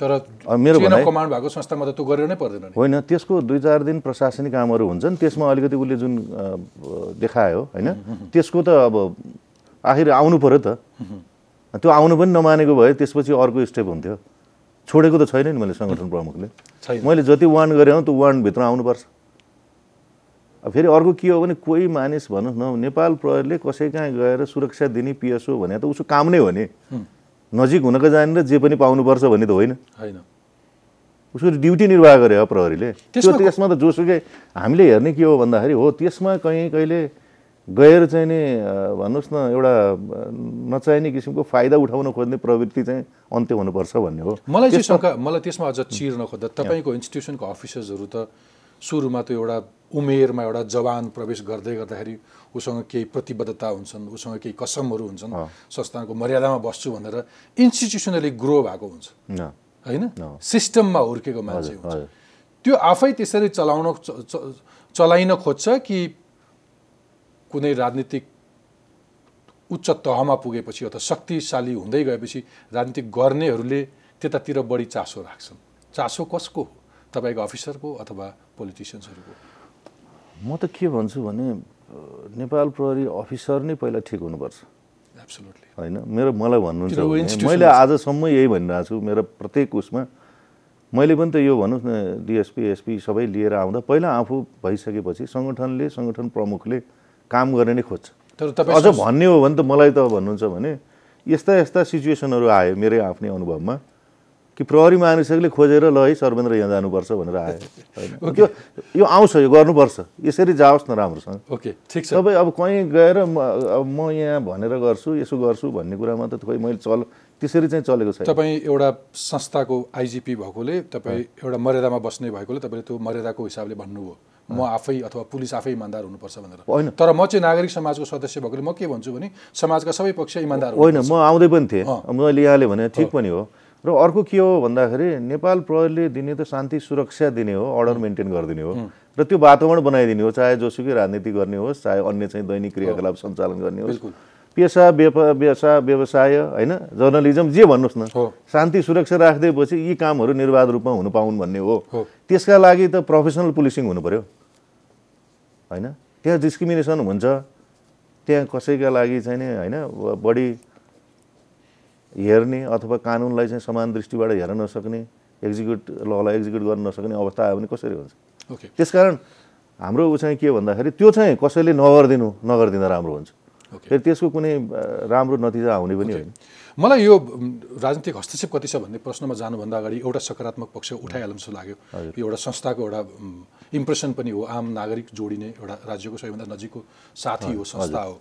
तर मेरो कमान्ड भएको संस्थामा त त्यो गरेर नै पर्दैन होइन। त्यसको दुई चार दिन प्रशासनिक कामहरू हुन्छन्। त्यसमा अलिकति उसले जुन देखायो होइन। त्यसको त अब आखिर आउनु पऱ्यो त। त्यो आउनु पनि नमानेको भए त्यसपछि अर्को स्टेप हुन्थ्यो। छोडेको त छैन नि मैले सङ्गठन प्रमुखले। मैले जति वार्न गरेँ हो त्यो वार्नभित्र आउनुपर्छ। अब फेरि अर्को के हो भने कोही मानिस भनौँ न नेपाल प्रहरीले कसै कहाँ गएर सुरक्षा दिने पिएसओ भने त उसको काम नै हो नि। नजिक हुनको जानेर जे पनि पाउनुपर्छ भन्ने त होइन। होइन। उसको ड्युटी निर्वाह गरे हो प्रहरीले। त्यो त्यसमा त जोसुकै हामीले हेर्ने के हो भन्दाखेरि हो त्यसमा कहीँ कहिले गएर चाहिँ नि भन्नुहोस् न एउटा नचाहिने किसिमको फाइदा उठाउन खोज्ने प्रवृत्ति चाहिँ अन्त्य हुनुपर्छ भन्ने हो। मलाई चाहिँ शङ्का मलाई त्यसमा अझ चिर्न खोज्दा तपाईँको इन्स्टिट्युसनको अफिसर्सहरू त सुरुमा त एउटा उमेरमा एउटा जवान प्रवेश गर्दै गर्दाखेरि उसँग केही प्रतिबद्धता हुन्छन् उसँग केही कसमहरू हुन्छन् संस्थानको मर्यादामा बस्छु भनेर इन्स्टिट्युसनली ग्रो भएको हुन्छ। होइन? सिस्टममा हुर्केको मान्छे हुन्छ। त्यो आफै त्यसरी चलाउन चलाइन खोज्छ कि कुनै राजनीतिक उच्च तहमा पुगेपछि अथवा शक्तिशाली हुँदै गएपछि राजनीतिक गर्नेहरूले त्यतातिर बढी चासो राख्छन्। चासो कसको हो? तपाईँको अफिसरको अथवा पोलिटिसियन्सहरूको? म त के भन्छु भने नेपाल प्रहरी अफिसर नै पहिला ठिक हुनुपर्छ। एब्सोल्युटली होइन? मेरो मलाई भन्नुहुन्छ मैले आजसम्म यही भनिरहेको छु। मेरो प्रत्येक उसमा मैले पनि त यो भन्नुहोस् न डिएसपी एसपी सबै लिएर आउँदा पहिला आफू भइसकेपछि सङ्गठनले सङ्गठन प्रमुखले काम गर्ने नै खोज्छ। तर अझ भन्ने हो भने त मलाई त भन्नुहुन्छ भने यस्ता यस्ता सिचुएसनहरू आयो मेरै आफ्नै अनुभवमा कि प्रहरी महानिरीक्षकले खोजेर ल है सर्वेन्द्र यहाँ जानुपर्छ भनेर आयो। होइन। त्यो यो आउँछ यो गर्नुपर्छ। यसरी जाओस् न राम्रोसँग। ओके ठिक छ। तपाईँ अब कहीँ गएर म अब म यहाँ भनेर गर्छु यसो गर्छु भन्ने कुरामा त खोइ मैले चल त्यसरी चाहिँ चलेको छैन। तपाईँ एउटा संस्थाको आइजिपी भएकोले तपाईँ एउटा मर्यादामा बस्ने भएकोले तपाईँले त्यो मर्यादाको हिसाबले भन्नुभयो। म आफै अथवा पुलिस आफै इमान्दार हुनुपर्छ भनेर। होइन। तर म चाहिँ नागरिक समाजको सदस्य भएकोले म के भन्छु भने समाजका सबै पक्ष इमान्दार होइन म आउँदै पनि थिएँ। मैले यहाँले भने ठिक पनि हो। र अर्को के हो भन्दाखेरि नेपाल प्रहरीले दिने त शान्ति सुरक्षा दिने हो अर्डर मेन्टेन गरिदिने हो। र त्यो वातावरण बनाइदिने हो चाहे जोसुकै राजनीति गर्ने होस् चाहे अन्य चाहिँ दैनिक क्रियाकलाप सञ्चालन गर्ने होस्। पेसा व्यापार व्यवसाय व्यवसाय होइन जर्नलिजम जे भन्नुहोस् न। शान्ति सुरक्षा राखिदिएपछि यी कामहरू निर्वाध रूपमा हुन पाउन् भन्ने हो। त्यसका लागि त प्रोफेसनल पुलिसिङ हुनु पर्यो। होइन? त्यहाँ डिस्क्रिमिनेसन हुन्छ। त्यहाँ कसैका लागि चाहिँ नि होइन बढी हेर्ने अथवा कानुनलाई चाहिँ समान दृष्टिबाट हेर्न नसक्ने एक्जिक्युट ललाई एक्जिक्युट गर्न नसक्ने अवस्था आयो भने कसरी हुन्छ? ओके त्यसकारण हाम्रो ऊ चाहिँ के भन्दाखेरि त्यो चाहिँ कसैले नगरिदिनु नगरिदिँदा राम्रो हुन्छ। फेरि त्यसको कुनै राम्रो नतिजा आउने पनि होइन। मलाई यो राजनीतिक हस्तक्षेप कति छ भन्ने प्रश्नमा जानुभन्दा अगाडि एउटा सकारात्मक पक्ष उठाइहाल्नु जस्तो लाग्यो। यो एउटा संस्थाको एउटा इम्प्रेसन पनि हो आम नागरिक जोडिने एउटा राज्यको सबैभन्दा नजिकको साथी हो संस्था हो।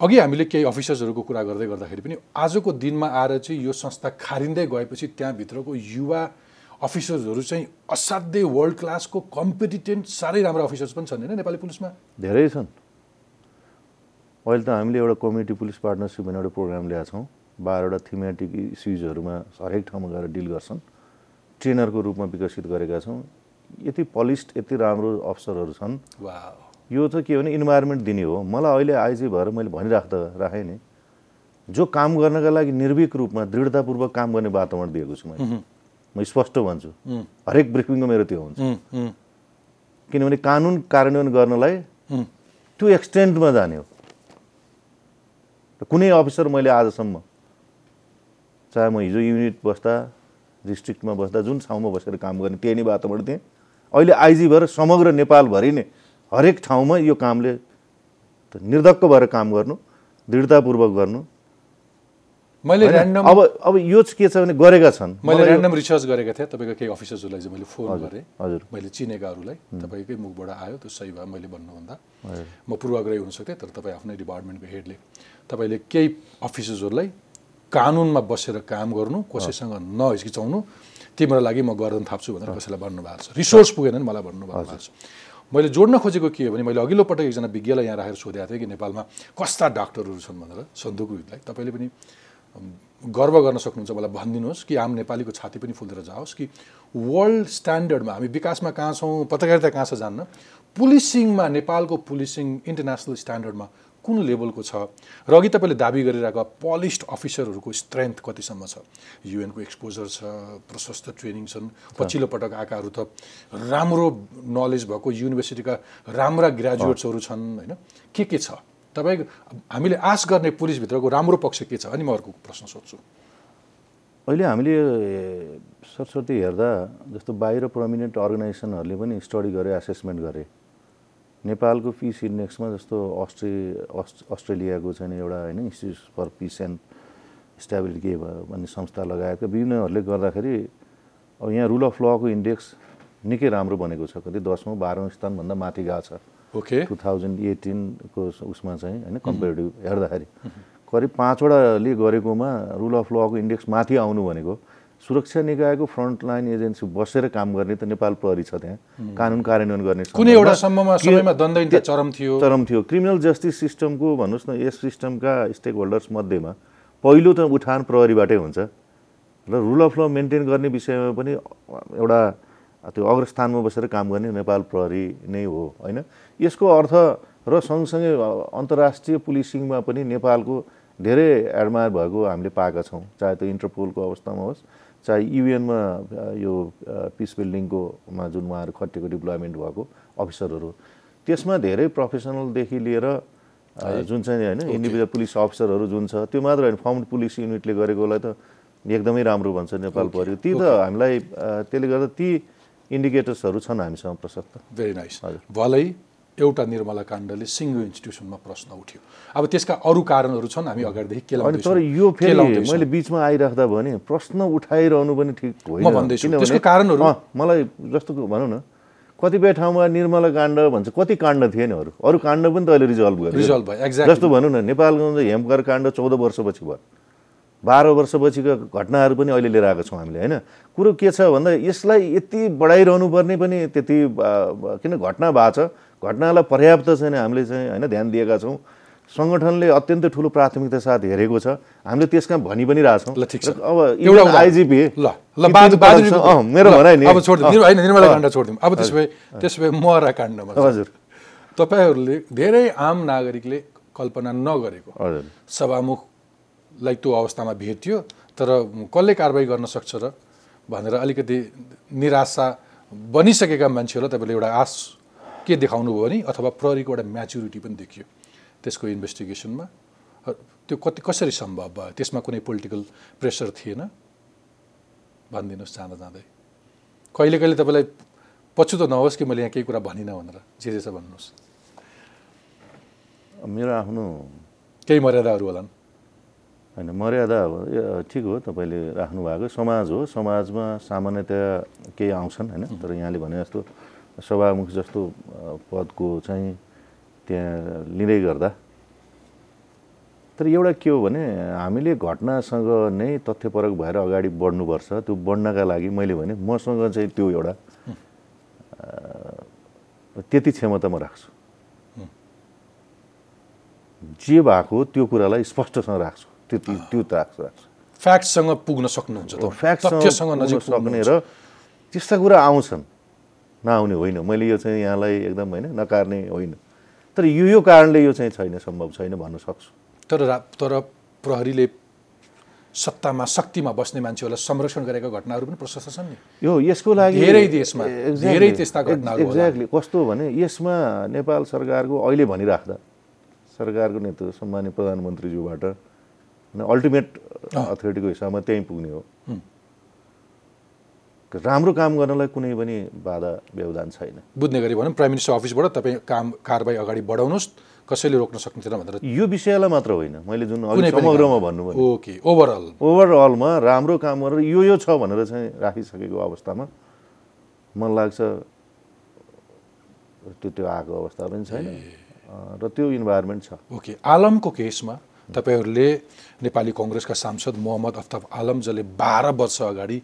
अघि हामीले केही अफिसर्सहरूको कुरा गर्दै गर्दाखेरि पनि आजको दिनमा आएर चाहिँ यो संस्था खारिँदै गएपछि त्यहाँभित्रको युवा अफिसर्सहरू चाहिँ असाध्यै वर्ल्ड क्लासको कम्पिटिटेन्ट साह्रै राम्रो अफिसर्स पनि छन् होइन नेपाली पुलिसमा? धेरै छन्। अहिले त हामीले एउटा कम्युनिटी पुलिस पार्टनरसिप भन्ने एउटा प्रोग्राम ल्याएको छौँ। बाह्रवटा थिमेटिक इस्युजहरूमा हरेक ठाउँमा गएर डिल गर्छन्। ट्रेनरको रूपमा विकसित गरेका छौँ। यति पलिस्ड यति राम्रो अफसरहरू छन्। यो चाहिँ के भने इन्भाइरोमेन्ट दिने हो। मलाई अहिले आइजी भएर मैले भनिराख्दा राखेँ नि जो काम गर्नका लागि निर्भीक रूपमा दृढतापूर्वक काम गर्ने वातावरण दिएको छु मैले। म स्पष्ट भन्छु। हरेक ब्रिफिङमा मेरो त्यो हुन्छ। किनभने कानुन कार्यान्वयन गर्नलाई त्यो एक्सटेन्टमा जाने हो। कुनै अफिसर मैले आजसम्म चाहे म हिजो युनिट बस्दा डिस्ट्रिक्टमा बस्दा जुन ठाउँमा बसेर काम गर्ने त्यही नै वातावरण थिएँ। अहिले आइजी भएर समग्र नेपालभरि नै हरेक ठाउँमा यो कामले निर्धक्क भएर काम गर्नु दृढतापूर्वक गर्नु। मैले? ऱ्यान्डम अब अब यो चाहिँ के छ भने गरेका छन्। मैले ऱ्यान्डम रिसर्च गरेका थिएँ तपाईँको केही अफिसर्सहरूलाई चाहिँ मैले फोन गरेँ। हजुर। मैले चिनेकाहरूलाई तपाईँकै मुखबाट आयो त्यो सही भयो मैले भन्नुभन्दा। म पूर्वाग्रही हुनसक्थेँ तर तपाईँ आफ्नै डिपार्टमेन्टको हेडले तपाईँले केही अफिसर्सहरूलाई कानुनमा बसेर काम गर्नु कसैसँग नहिचकिचाउनु तिम्रो लागि म गर्दन थाप्छु भनेर कसैलाई भन्नुभएको छ। रिसोर्स पुगेन नि मलाई भन्नुभएको भएको छ मैले जोड्न खोजेको के हो भने मैले अघिल्लो पटक एकजना विज्ञलाई यहाँ राखेर सोधेको थिएँ कि नेपालमा कस्ता डाक्टरहरू छन् भनेर सन्दुकलाई तपाईँले पनि गर्व गर्न सक्नुहुन्छ मलाई भनिदिनुहोस् कि आम नेपालीको छाती पनि फुलेर जाओस् कि वर्ल्ड स्ट्यान्डर्डमा हामी विकासमा कहाँ छौँ पत्रकारिता कहाँ छ जान्न? पुलिसिङमा नेपालको पुलिसिङ इन्टरनेसनल स्ट्यान्डर्डमा कुन लेभलको छ? र अघि तपाईँले दाबी गरिरहेको पलिस्ड अफिसरहरूको स्ट्रेन्थ कतिसम्म छ? युएनको एक्सपोजर छ प्रशस्त ट्रेनिङ छन् पछिल्लो पटक आएकाहरू त राम्रो नलेज भएको युनिभर्सिटीका राम्रा ग्रेजुएट्सहरू छन् होइन? के के छ? तपाईँको हामीले आश गर्ने पुलिसभित्रको राम्रो पक्ष के छ? अनि म अर्को प्रश्न सोध्छु। अहिले हामीले सरस्वती हेर्दा जस्तो बाहिर प्रमिनेन्ट अर्गनाइजेसनहरूले पनि स्टडी गरे एसेसमेन्ट गरे। नेपालको पिस इन्डेक्समा जस्तो अस्ट्रे अस्- अस्ट्रेलियाको चाहिँ एउटा होइन Institute for Peace and Stability के भयो भन्ने संस्था लगायतका विभिन्नहरूले गर्दाखेरि अब यहाँ रुल अफ लको इन्डेक्स निकै राम्रो बनेको छ। कति दसौँ बाह्रौँ स्थानभन्दा माथि गएको छ। ओके। टु थाउजन्ड एटिनको उसमा चाहिँ होइन कम्पेरिटिभ हेर्दाखेरि। करिब पाँचवटाले गरेकोमा रुल अफ लको इन्डेक्स माथि आउनु भनेको। सुरक्षा निकायको फ्रन्ट लाइन एजेन्सी बसेर काम गर्ने त नेपाल प्रहरी छ त्यहाँ। कानुन कार्यान्वयन गर्ने कुनै एउटा सम्ममा के- समयमा दण्डनीयता चरम थियो। चरम थियो। क्रिमिनल जस्टिस सिस्टमको भन्नुहोस् न यस सिस्टमका स्टेक होल्डर्स मध्येमा पहिलो त उठान प्रहरीबाटै हुन्छ। र रुल अफ ल मेन्टेन गर्ने विषयमा पनि एउटा त्यो अग्रस्थानमा बसेर काम गर्ने नेपाल प्रहरी नै हो होइन? यसको अर्थ र सँगसँगै अन्तर्राष्ट्रिय पुलिसिङमा पनि नेपालको धेरै एडमायर भएको हामीले पाएका छौँ चाहे त्यो इन्टरपोलको अवस्थामा होस् चाहे युएनमा यो पिस बिल्डिङकोमा जुन उहाँहरू खटिएको डिप्लोइमेन्ट भएको अफिसरहरू त्यसमा धेरै प्रोफेसनलदेखि लिएर जुन चाहिँ होइन इन्डिभिजुअल पुलिस अफिसरहरू जुन छ त्यो मात्र होइन फाउन्ड पुलिस युनिटले गरेकोलाई त एकदमै राम्रो भन्छ नेपाल प्रहरी ती त हामीलाई त्यसले गर्दा ती इन्डिकेटर्सहरू छन् हामीसँग प्रशस्त। भेरी नाइस हजुर। भलै एउटा निर्मला काण्डले सिङ्गो इन्स्टिट्युसनमा प्रश्न उठ्यो। अब त्यसका अरू कारणहरू छन् हामी अगाडिदेखि अनि केलाउँदैछौँ तर यो फेरि। मैले बिचमा आइराख्दा भने प्रश्न उठाइरहनु पनि ठिक होइन। म भन्दैछु, त्यसको कारणहरू- मलाई जस्तो भनौँ न कतिपय ठाउँमा निर्मला काण्ड भन्छ कति काण्ड थिए नि अरू? अरू काण्ड पनि त अहिले रिजल्भ गर्यो रिजल्भ भयो एक्ज्याक्टली जस्तो भनौँ न नेपालगञ्ज हेमकर काण्ड चौध वर्षपछि भयो। बाह्र वर्षपछिका घटनाहरू पनि अहिले लिएर आएको छौँ हामीले होइन? कुरो के छ भन्दा यसलाई यति बढाइरहनु पर्ने पनि त्यति किन घटना भएको छ घटनालाई पर्याप्त चाहिँ हामीले चाहिँ होइन ध्यान दिएका छौँ। सङ्गठनले अत्यन्तै ठुलो प्राथमिकता साथ हेरेको छ। हामीले त्यसमा भनि पनि रहेछौँ अब एउटा उदाहरण। आइजिपी ल ल बाद बाद मेरो भनाइ नि। अब छोडिदिउँ। निर्मला- होइन निर्मला काण्ड छोडिदिउँ। अब त्यसो भए त्यसो भए महरा काण्डमा। हजुर। तपाईँहरूले धेरै आम नागरिकले कल्पना नगरेको सभामुखलाई त्यो अवस्थामा भेट्यो तर कसले कारवाही गर्न सक्छ र भनेर अलिकति निराशा बनिसकेका मान्छेहरूलाई तपाईँले एउटा आश के देखाउनु भयो भने अथवा प्रहरीको एउटा म्याच्युरिटी पनि देखियो त्यसको इन्भेस्टिगेसनमा त्यो कति कसरी सम्भव भयो? त्यसमा कुनै पोलिटिकल प्रेसर थिएन? भनिदिनुहोस् जाँदा जाँदै। कहिले कहिले तपाईँलाई पछुतो नहोस् कि मैले यहाँ केही कुरा भनिनँ भनेर। जे जे छ भन्नुहोस्। मेरो आफ्नो केही मर्यादाहरू होलान्। होइन मर्यादा अब ठिक हो तपाईँले राख्नु भएको समाज हो समाजमा सामान्यतया केही आउँछन् होइन? तर यहाँले भने जस्तो सभामुख जस्तो पदको चाहिँ त्यहाँ लिँदै गर्दा। तर एउटा के हो भने हामीले घटनासँग नै तथ्यपरक भएर अगाडि बढ्नुपर्छ। त्यो बढ्नका लागि मैले भने मसँग चाहिँ त्यो एउटा त्यति क्षमता म राख्छु। जे भएको त्यो कुरालाई स्पष्टसँग राख्छु। त्यति त्यो त राख्छु राख्छु। फ्याक्टसँग पुग्न सक्नुहुन्छ। फ्याक्टसँग नजिक सक्ने र त्यस्ता कुरा आउँछन्। नआउने होइन। मैले यो चाहिँ यहाँलाई एकदम होइन नकार्ने होइन। तर यो यो कारणले यो चाहिँ छैन सम्भव छैन भन्न सक्छु। तर तर प्रहरीले सत्तामा शक्तिमा बस्ने मान्छेहरूलाई संरक्षण गरेका घटनाहरू पनि प्रशस्त छन् नि। यो यसको लागि धेरै देशमा धेरै त्यस्ता घटनाहरू। एक्ज्याक्टली कस्तो भने यसमा नेपाल सरकारको अहिले भनिराख्दा सरकारको नेतृत्व सम्मान्य प्रधानमन्त्रीज्यूबाट होइन अल्टिमेट अथोरिटीको हिसाबमा त्यहीँ पुग्ने हो। राम्रो काम गर्नलाई कुनै पनि बाधा व्यवधान छैन। बुझ्ने गरी भनौँ प्राइम मिनिस्टर अफिसबाट तपाईँ काम कारवाही अगाडि बढाउनुहोस् कसैले रोक्न सक्ने भनेर। यो विषयलाई मात्र होइन। मैले जुन समग्रमा भन्नुभयो। ओके ओभरअल ओभरअलमा राम्रो काम गरेर यो यो छ भनेर चाहिँ राखिसकेको अवस्थामा मलाई लाग्छ त्यो त्यो आएको अवस्था पनि छैन। र त्यो इन्भाइरोमेन्ट छ। ओके आलमको केसमा तपाईँहरूले नेपाली कङ्ग्रेसका सांसद मोहम्मद अफ्ताब आलम जसले बाह्र वर्ष अगाडि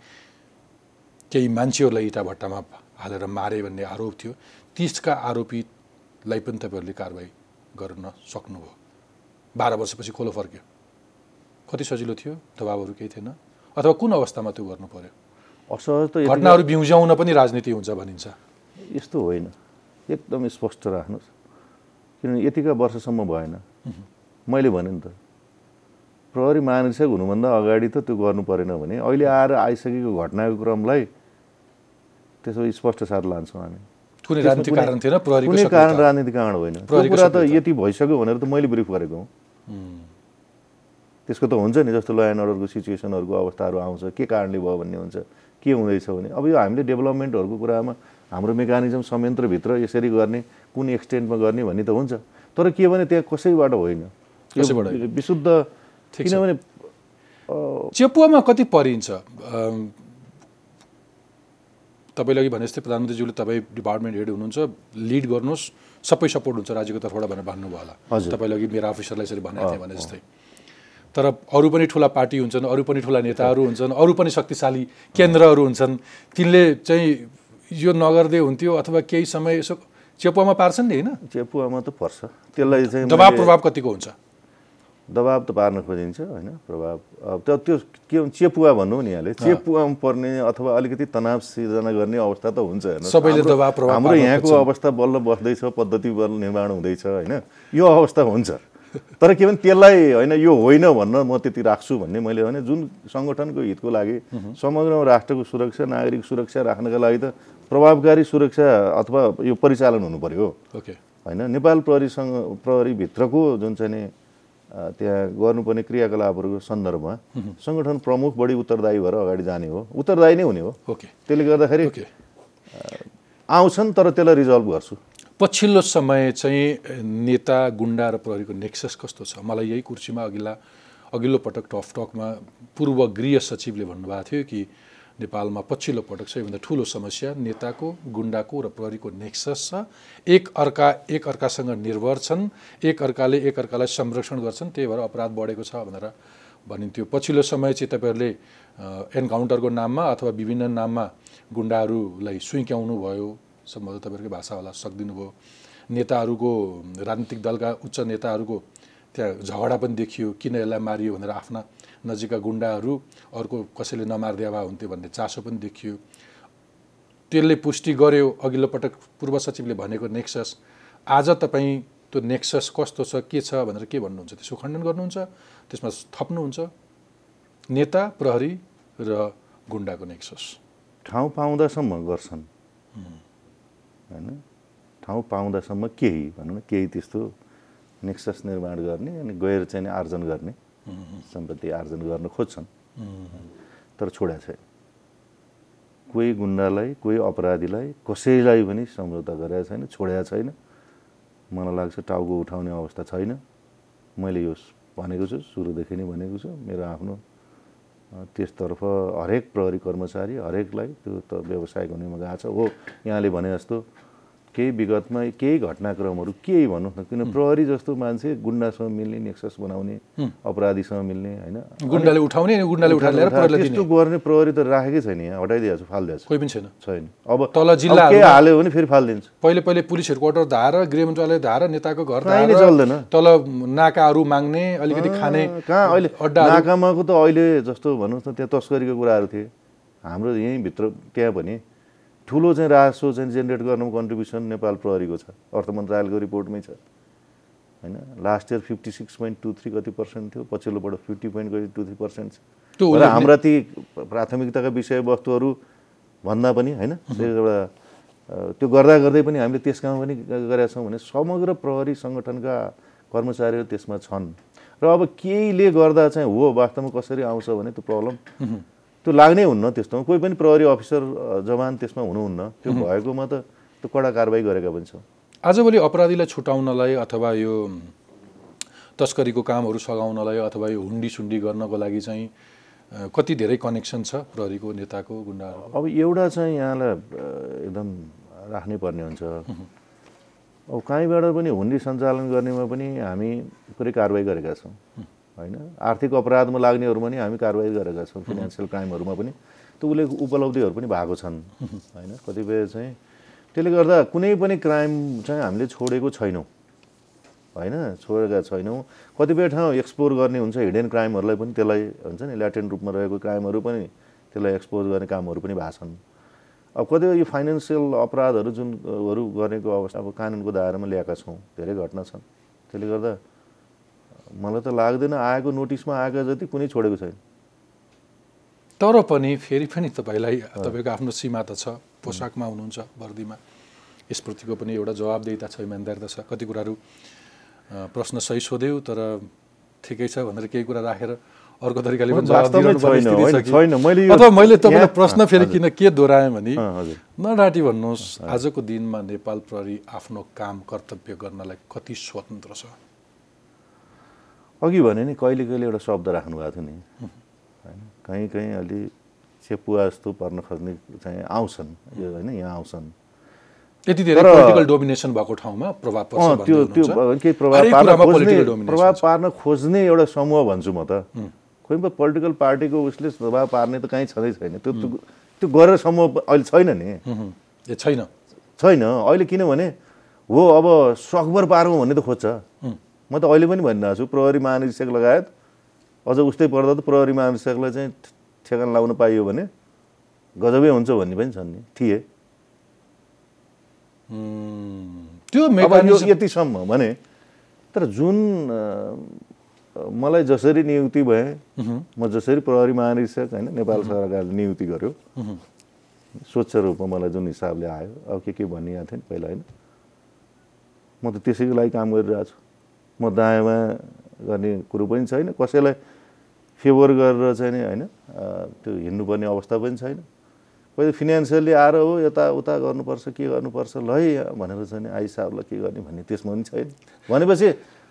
केही मान्छेहरूलाई इँटा भट्टामा हालेर मारे भन्ने आरोप थियो। तिसका आरोपीलाई पनि तपाईँहरूले कारवाही गर्न सक्नुभयो। बाह्र वर्षपछि खोलो फर्क्यो। कति सजिलो थियो? दबाबहरू केही थिएन। अथवा कुन अवस्थामा त्यो गर्नु पर्यो? असहज त घटनाहरू बिउज्याउन पनि राजनीति हुन्छ भनिन्छ। यस्तो होइन। एकदम स्पष्ट राख्नुहोस्। किनभने यतिका वर्षसम्म भएन। मैले भने नि त प्रहरी महानिरीक्षक हुनुभन्दा अगाडि त त्यो गर्नु परेन भने अहिले आएर आइसकेको घटनाको क्रमलाई त्यसो स्पष्ट साथ लान्छौँ हामी। कुनै कारण राजनीतिक कारण होइन। त्यो कुरा त। यति भइसक्यो भनेर त मैले ब्रिफ गरेको हुँ। त्यसको त हुन्छ नि जस्तो ल एन्ड अर्डरको सिचुएसनहरूको अवस्थाहरू आउँछ के कारणले भयो भन्ने हुन्छ के हुँदैछ भने। अब यो हामीले डेभलपमेन्टहरूको कुरामा हाम्रो मेकानिजम संयन्त्रभित्र यसरी गर्ने कुन एक्सटेन्टमा गर्ने भन्ने त हुन्छ। तर के भने त्यहाँ कसैबाट होइन। विशुद्ध। किनभने चेपुवामा कति परिन्छ? तपाईँले अघि भने जस्तै प्रधानमन्त्रीज्यूले तपाईँ डिपार्टमेन्ट हेड हुनुहुन्छ लिड गर्नुहोस् सबै सपोर्ट हुन्छ राज्यको तर्फबाट भनेर भन्नुभयो होला। तपाईँले अघि मेरा अफिसरलाई यसरी भनेको थिएँ भने जस्तै। तर अरू पनि ठुला पार्टी हुन्छन् अरू पनि ठुला नेताहरू हुन्छन् अरू पनि शक्तिशाली केन्द्रहरू हुन्छन्। तिनले चाहिँ यो नगर्दै हुन्थ्यो अथवा केही समय यसो चेपुवामा पार्छन् नि होइन? चेपुवामा त पर्छ। त्यसलाई चाहिँ दबाब प्रभाव कतिको हुन्छ? दबाब त पार्न खोजिन्छ होइन? प्रभाव। अब त्यो त्यो के भन्छ, चेपुवा भन्नु नि यहाँले चेपुवामा पर्ने अथवा अलिकति तनाव सिर्जना गर्ने अवस्था त हुन्छ। सबैले हाम्रो- यहाँको। अवस्था बल्ल बस्दैछ पद्धति बल्ल निर्माण हुँदैछ होइन? यो अवस्था हुन्छ। तर के भने त्यसलाई होइन यो होइन भन्न म त्यति राख्छु भन्ने मैले भने जुन सङ्गठनको हितको लागि समग्र राष्ट्रको सुरक्षा नागरिक सुरक्षा राख्नका लागि त प्रभावकारी सुरक्षा अथवा यो परिचालन हुनु ओके। होइन नेपाल प्रहरीसँग प्रहरीभित्रको जुन चाहिँ नि त्यहाँ गर्नुपर्ने क्रियाकलापहरूको सन्दर्भमा सङ्गठन प्रमुख बढी उत्तरदायी भएर अगाडि जाने हो। उत्तरदायी नै हुने हो। ओके। त्यसले गर्दाखेरि ओके। आउँछन् तर त्यसलाई रिजल्भ गर्छु। पछिल्लो समय चाहिँ नेता गुन्डा र प्रहरीको नेक्सस कस्तो छ? मलाई यही कुर्सीमा अघिल्ला अघिल्लो पटक टफ टकमा पूर्व गृह सचिवले भन्नुभएको थियो कि नेपालमा पछिल्लो पटक सबैभन्दा ठुलो समस्या नेताको गुन्डाको र प्रहरीको नेक्सस छ। एक अर्का एक अर्कासँग निर्भर छन्। एक अर्काले एक अर्कालाई संरक्षण गर्छन्। त्यही भएर अपराध बढेको छ भनेर भनिन्थ्यो। पछिल्लो समय चाहिँ तपाईँहरूले एन्काउन्टरको नाममा अथवा विभिन्न नाममा गुन्डाहरूलाई सुइक्याउनु भयो। सम्भवतः तपाईँहरूकै भाषा होला सक्दिनु भयो नेताहरूको राजनीतिक दलका उच्च नेताहरूको त्यहाँ झगडा पनि देखियो। किन यसलाई मारियो भनेर आफ्ना नजिकका गुन्डाहरू अर्को कसैले नमारिदिया भए हुन्थ्यो भन्ने चासो पनि देखियो। त्यसले पुष्टि गर्यो अघिल्लो पटक पूर्व सचिवले भनेको नेक्सस आज तपाईँ त्यो नेक्सस कस्तो छ के छ भनेर के भन्नुहुन्छ? त्यसको खण्डन गर्नुहुन्छ त्यसमा थप्नुहुन्छ नेता प्रहरी र गुन्डाको नेक्सस। ठाउँ पाउँदासम्म गर्छन्। होइन? ठाउँ पाउँदासम्म केही भनौँ न केही त्यस्तो नेक्सस निर्माण गर्ने अनि गएर चाहिँ आर्जन गर्ने। सम्पत्ति आर्जन गर्न खोज्छन्। तर छोड्या छैन। कोही गुन्डालाई कोही अपराधीलाई कसैलाई पनि सम्झौता गरेका छैन छोडेका छैन। मलाई लाग्छ टाउको उठाउने अवस्था छैन। मैले यो भनेको छु सुरुदेखि नै भनेको छु। मेरो आफ्नो त्यसतर्फ हरेक प्रहरी कर्मचारी हरेकलाई त्यो त व्यवसायिक हुनेमा गएको छ हो। यहाँले भने जस्तो केही विगतमा केही घटनाक्रमहरू केही भनौँ न किन प्रहरी जस्तो मान्छे गुन्डासँग मिल्ने नेक्सस बनाउने अपराधीसँग मिल्ने होइन? गुन्डाले उठाउने गुन्डाले उठाएर त्यस्तो गर्ने प्रहरी त राखेकै छैन यहाँ हटाइदिएको छु फालिदिएको छु। कोही पनि छैन। छैन। अब तल जिल्लाहरूमा- केही हाल्यो भने फेरि फालिदिन्छ। पहिले पहिले पुलिस हेडक्वार्टर धाएर गृह मन्त्रालय धाएर नेताको घर चल्दैन। तल नाकाहरू माग्ने अलिकति खाने कहाँ अहिले नाकामाको त अहिले जस्तो भन्नुहोस् न त्यहाँ तस्करीको कुराहरू थिए। हाम्रो यहीँभित्र त्यहाँ पनि ठुलो चाहिँ राजस्व चाहिँ जेनेरेट गर्नुमा कन्ट्रिब्युसन नेपाल प्रहरीको छ। अर्थ मन्त्रालयको रिपोर्टमै छ। होइन? Last year fifty six point two three कति पर्सेन्ट थियो पछिल्लोबाट फिफ्टी पोइन्ट कति टू थ्री पर्सेन्ट छ। र हाम्रा ती प्राथमिकताका विषयवस्तुहरू भन्दा पनि होइन? एउटा त्यो गर्दा गर्दै पनि हामीले त्यस काममा पनि गरेका छौँ भने समग्र प्रहरी सङ्गठनका कर्मचारीहरू त्यसमा छन्। र अब केहीले गर्दा चाहिँ हो वास्तवमा कसरी आउँछ भने त्यो प्रब्लम त्यो लाग्नै हुन्न त्यस्तोमा। कोही पनि प्रहरी अफिसर जवान त्यसमा हुनुहुन्न। त्यो भएकोमा त त्यो कडा कारवाही गरेका पनि छौँ आजभोलि अपराधीलाई छुटाउनलाई अथवा यो तस्करीको कामहरू सघाउनलाई अथवा यो हुन्डी सुन्डी गर्नको लागि चाहिँ कति धेरै कनेक्सन छ प्रहरीको नेताको गुन्डाहरूको अब एउटा चाहिँ यहाँलाई एकदम राख्नै पर्ने हुन्छ। अब कहीँबाट पनि हुन्डी सञ्चालन गर्नेमा पनि हामी पुरै कारवाही गरेका छौँ। होइन? आर्थिक अपराधमा लाग्नेहरूमा पनि हामी कारवाही गरेका छौँ फिनेन्सियल क्राइमहरूमा पनि। त्यो उसले उपलब्धिहरू पनि भएको छन् होइन? कतिपय चाहिँ त्यसले गर्दा कुनै पनि क्राइम चाहिँ हामीले छोडेको छैनौँ होइन? छोडेका छैनौँ। कतिपय ठाउँ एक्सप्लोर गर्ने हुन्छ हिडन क्राइमहरूलाई पनि त्यसलाई हुन्छ नि ल्याटेन्ट रूपमा रहेको क्राइमहरू पनि त्यसलाई एक्सपोज गर्ने कामहरू पनि भएको छन्। अब कतिपय यो फाइनेन्सियल अपराधहरू जुन हरू गर्नेको अवस्था अब कानुनको दायरामा ल्याएका छौँ धेरै घटना छन्। त्यसले गर्दा मलाई त लाग्दैन आएको नोटिसमा आएका जति कुनै छोडेको छैन। तर पनि फेरि पनि तपाईँलाई तपाईँको आफ्नो सीमा त छ पोसाकमा हुनुहुन्छ वर्दीमा। यसप्रतिको पनि एउटा जवाबदेहिता छ इमान्दारिता छ। कति कुराहरू प्रश्न सही सोध्यौ तर ठिकै छ भनेर केही कुरा राखेर अर्को तरिकाले पनि अथवा मैले तपाईँलाई प्रश्न फेरि किन के दोहोऱ्याएँ भने नडाँटी भन्नुहोस् आजको दिनमा नेपाल प्रहरी आफ्नो काम कर्तव्य गर्नलाई कति स्वतन्त्र छ? अघि भने नि कहिले कहिले एउटा शब्द राख्नु भएको थियो नि। होइन? कहीँ कहीँ अलि चेपुवा जस्तो पर्न खोज्ने चाहिँ आउँछन्। यो होइन यहाँ आउँछन्। यति धेरै तर- पोलिटिकल डोमिनेसन भएको ठाउँमा प्रभाव पर्छ त्यो त्यो। केही प्रभाव पार्न खोज्ने प्रभाव। पार्न खोज्ने एउटा समूह भन्छु म त। खोइ पो पोलिटिकल पार्टीको उसले प्रभाव पार्ने त कहीँ छँदै छैन। त्यो त्यो- गरेर समूह अहिले छैन नि। छैन। छैन। अहिले किनभने हो अब सकभर पारौँ भन्ने त खोज्छ। म त अहिले पनि भनिरहेको छु प्रहरी महानिरीक्षक लगायत अझ उस्तै पर्दा त प्रहरी महानिरीक्षकलाई चाहिँ ठेगान लाउन पाइयो भने गजबै हुन्छ भन्ने पनि छन् नि थिए। त्यो अब यो मेकानिजम यतिसम्म भने तर जुन मलाई जसरी नियुक्ति भए म जसरी प्रहरी महानिरीक्षक होइन नेपाल सरकारले नियुक्ति गर्यो स्वच्छ रूपमा मलाई जुन हिसाबले आयो अब के के भनिएको थियो नि पहिला होइन। म त त्यसैको लागि काम गरिरहेको छु। म दायाँमा गर्ने कुरो पनि छैन। कसैलाई फेभर गरेर चाहिँ नि होइन त्यो हिँड्नुपर्ने अवस्था पनि छैन। कोही फिनेन्सियल्ली आएर हो यताउता गर्नुपर्छ के गर्नुपर्छ ल है भनेर चाहिँ आइसाहरूलाई के गर्ने भन्ने त्यसमा पनि छैन। भनेपछि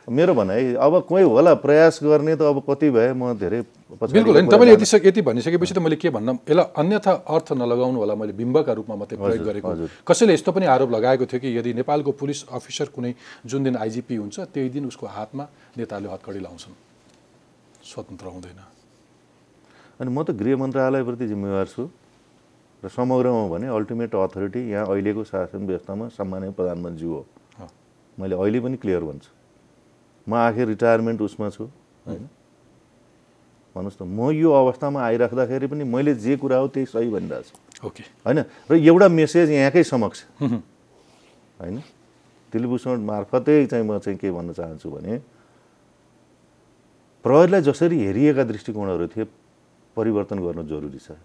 मेरो भनाइ अब कोही होला प्रयास गर्ने त अब कति भए म धेरै बिल्कुल होइन तपाईँले यति सक- यति भनिसकेपछि त मैले के भन्न यसलाई अन्यथा अर्थ नलगाउनु होला मैले बिम्बका रूपमा मात्रै प्रयोग गरेको कसैले यस्तो पनि आरोप लगाएको थियो कि यदि नेपालको पुलिस अफिसर कुनै जुन दिन आइजिपी हुन्छ त्यही दिन उसको हातमा नेताले हतकडी लाउँछन्। स्वतन्त्र हुँदैन। अनि म त गृह मन्त्रालयप्रति जिम्मेवार छु र समग्रमा भने अल्टिमेट अथोरिटी यहाँ अहिलेको शासन व्यवस्थामा सामान्य प्रधानमन्त्री हो। मैले अहिले पनि क्लियर भन्छु। म आखिर रिटायरमेन्ट उसमा छु होइन? भन्नुहोस् न म यो अवस्थामा आइराख्दाखेरि पनि मैले जे कुरा हो त्यही सही भनिरहेको छु। ओके होइन? र एउटा मेसेज यहाँकै समक्ष होइन? दिलभूषण मार्फतै चाहिँ म चाहिँ के भन्न चाहन्छु भने प्रहरीलाई जसरी हेरिएका दृष्टिकोणहरू थिए परिवर्तन गर्न जरुरी छ।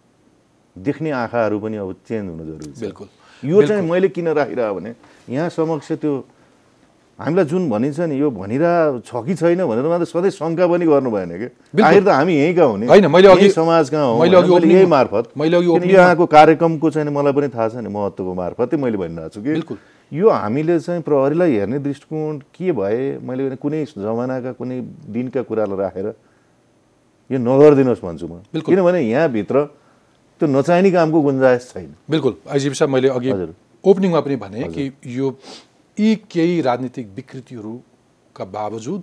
देख्ने आँखाहरू पनि अब चेन्ज हुन जरुरी छ। बिल्कुल। यो चाहिँ मैले किन राखिरह भने यहाँ समक्ष त्यो हामीलाई जुन भनिन्छ नि यो भनिरह छ कि छैन भनेर मात्रै सधैँ शङ्का पनि गर्नु भएन कि। आखिर त हामी यहीँका हुने? होइन, मैले अघि- यही समाजका हौँ यही मार्फत। मैले अघि यहाँको कार्यक्रमको चाहिँ मलाई पनि थाहा छ नि महत्त्वको मार्फतै मैले भनिरहेको छु कि। यो हामीले चाहिँ प्रहरीलाई हेर्ने दृष्टिकोण के भए? मैले कुनै जमानाका कुनै दिनका कुरालाई राखेर यो नगरिदिनुहोस् भन्छु म। किनभने यहाँभित्र त्यो नचाहिने कामको गुन्जाइस छैन। बिल्कुल। आइजिपी साहब मैले अघि। ओपनिङमा पनि भने कि यो यी केही राजनीतिक विकृतिहरूका बावजुद।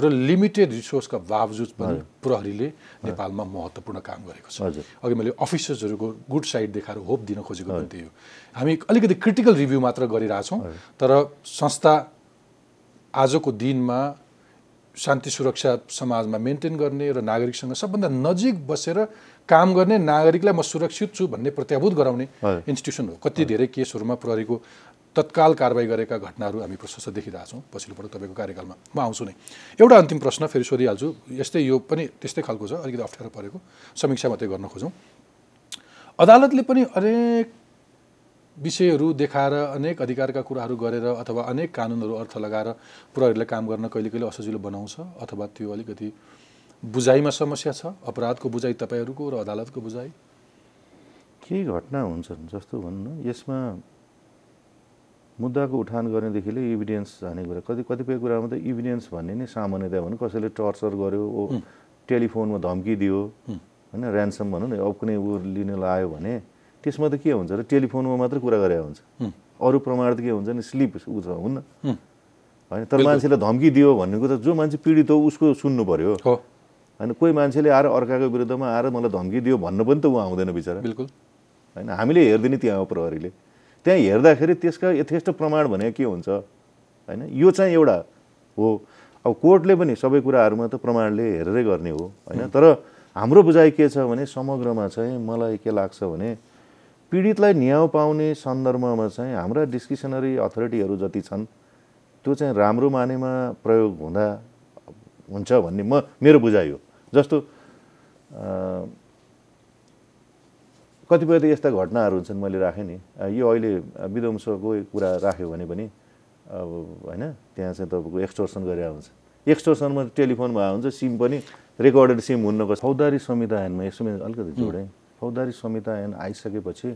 र लिमिटेड रिसोर्सका बावजुद पनि प्रहरीले नेपालमा महत्त्वपूर्ण काम गरेको छ। अघि मैले अफिसर्सहरूको गुड साइड देखाएर होप दिन खोजेको पनि त्यही हो हामी अलिकति क्रिटिकल रिभ्यू मात्र गरिरहेछौँ तर संस्था आजको दिनमा शान्ति सुरक्षा समाजमा मेन्टेन गर्ने र नागरिकसँग सबभन्दा नजिक बसेर काम गर्ने नागरिकलाई म सुरक्षित छु भन्ने प्रत्याभूत गराउने। इन्स्टिट्युसन हो कति धेरै केसहरूमा प्रहरीको तत्काल कारवाही गरेका घटनाहरू हामी प्रशस्त देखिरहेछौँ पटक तपाईँको कार्यकालमा म आउँछु नै। एउटा अन्तिम प्रश्न फेरि सोधिहाल्छु। यस्तै यो पनि त्यस्तै खालको छ अलिकति अप्ठ्यारो परेको। समीक्षा मात्रै गर्न खोजौँ। अदालतले पनि अनेक विषयहरू देखाएर अनेक अधिकारका कुराहरू गरेर अथवा अनेक कानुनहरू अर्थ लगाएर प्रहरीलाई काम गर्न कहिले कहिले असजिलो बनाउँछ अथवा त्यो अलिकति बुझाइमा समस्या छ। अपराधको बुझाइ तपाईँहरूको र अदालतको बुझाइ। केही घटना हुन्छन् जस्तो भनौँ न। यसमा मुद्दाको उठान गर्नेदेखिले इभिडेन्स जाने कुरा। कति कतिपय कुरामा त इभिडेन्स भन्ने नै सामान्यतया भनौँ कसैले टर्चर गर्यो ओ टेलिफोनमा धम्की दियो होइन ऱ्यान्सम भनौँ न अब कुनै ऊ लिन लायो भने त्यसमा त के हुन्छ र टेलिफोनमा मात्रै कुरा गरे हुन्छ। अरू प्रमाण त के हुन्छ नि स्लिप ऊ छ हुन्न। होइन तर मान्छेले धम्की दियो भन्नेको त जो मान्छे पीडित हो उसको सुन्नु पर्यो। हो। होइन कोही मान्छेले आएर अर्काको विरुद्धमा आएर मलाई धम्की दियो भन्न पनि त ऊ आउँदैन बिचरा। बिल्कुल। होइन हामीले हेर्दैन त्यहाँ हो प्रहरीले। त्यहाँ हेर्दाखेरि त्यसका यथेष्ट प्रमाण भने के हुन्छ? होइन? यो चाहिँ एउटा हो। अब कोर्टले पनि सबै कुराहरूमा त प्रमाणले हेरेरै गर्ने हो होइन? तर हाम्रो बुझाइ के छ भने समग्रमा चाहिँ मलाई के लाग्छ भने पीडितलाई न्याय पाउने सन्दर्भमा चाहिँ हाम्रा डिस्क्रिसनरी अथोरिटीहरू जति छन् त्यो चाहिँ राम्रो मानेमा प्रयोग हुँदा हुन्छ भन्ने म मेरो बुझाइ हो। जस्तो कतिपय त यस्ता घटनाहरू हुन्छन् मैले राखेँ नि। यो अहिले विध्वंसको कुरा राख्यो भने पनि अब होइन त्यहाँ चाहिँ तपाईँको एक्सटोर्सन गरेर हुन्छ। एक्सटोर्सनमा टेलिफोन भए हुन्छ सिम पनि रेकर्डेड सिम हुन्न पर्छ फौजदारी संहिता ऐनमा यसमा अलिकति जोडेँ। फौजदारी संहिता ऐन आइसकेपछि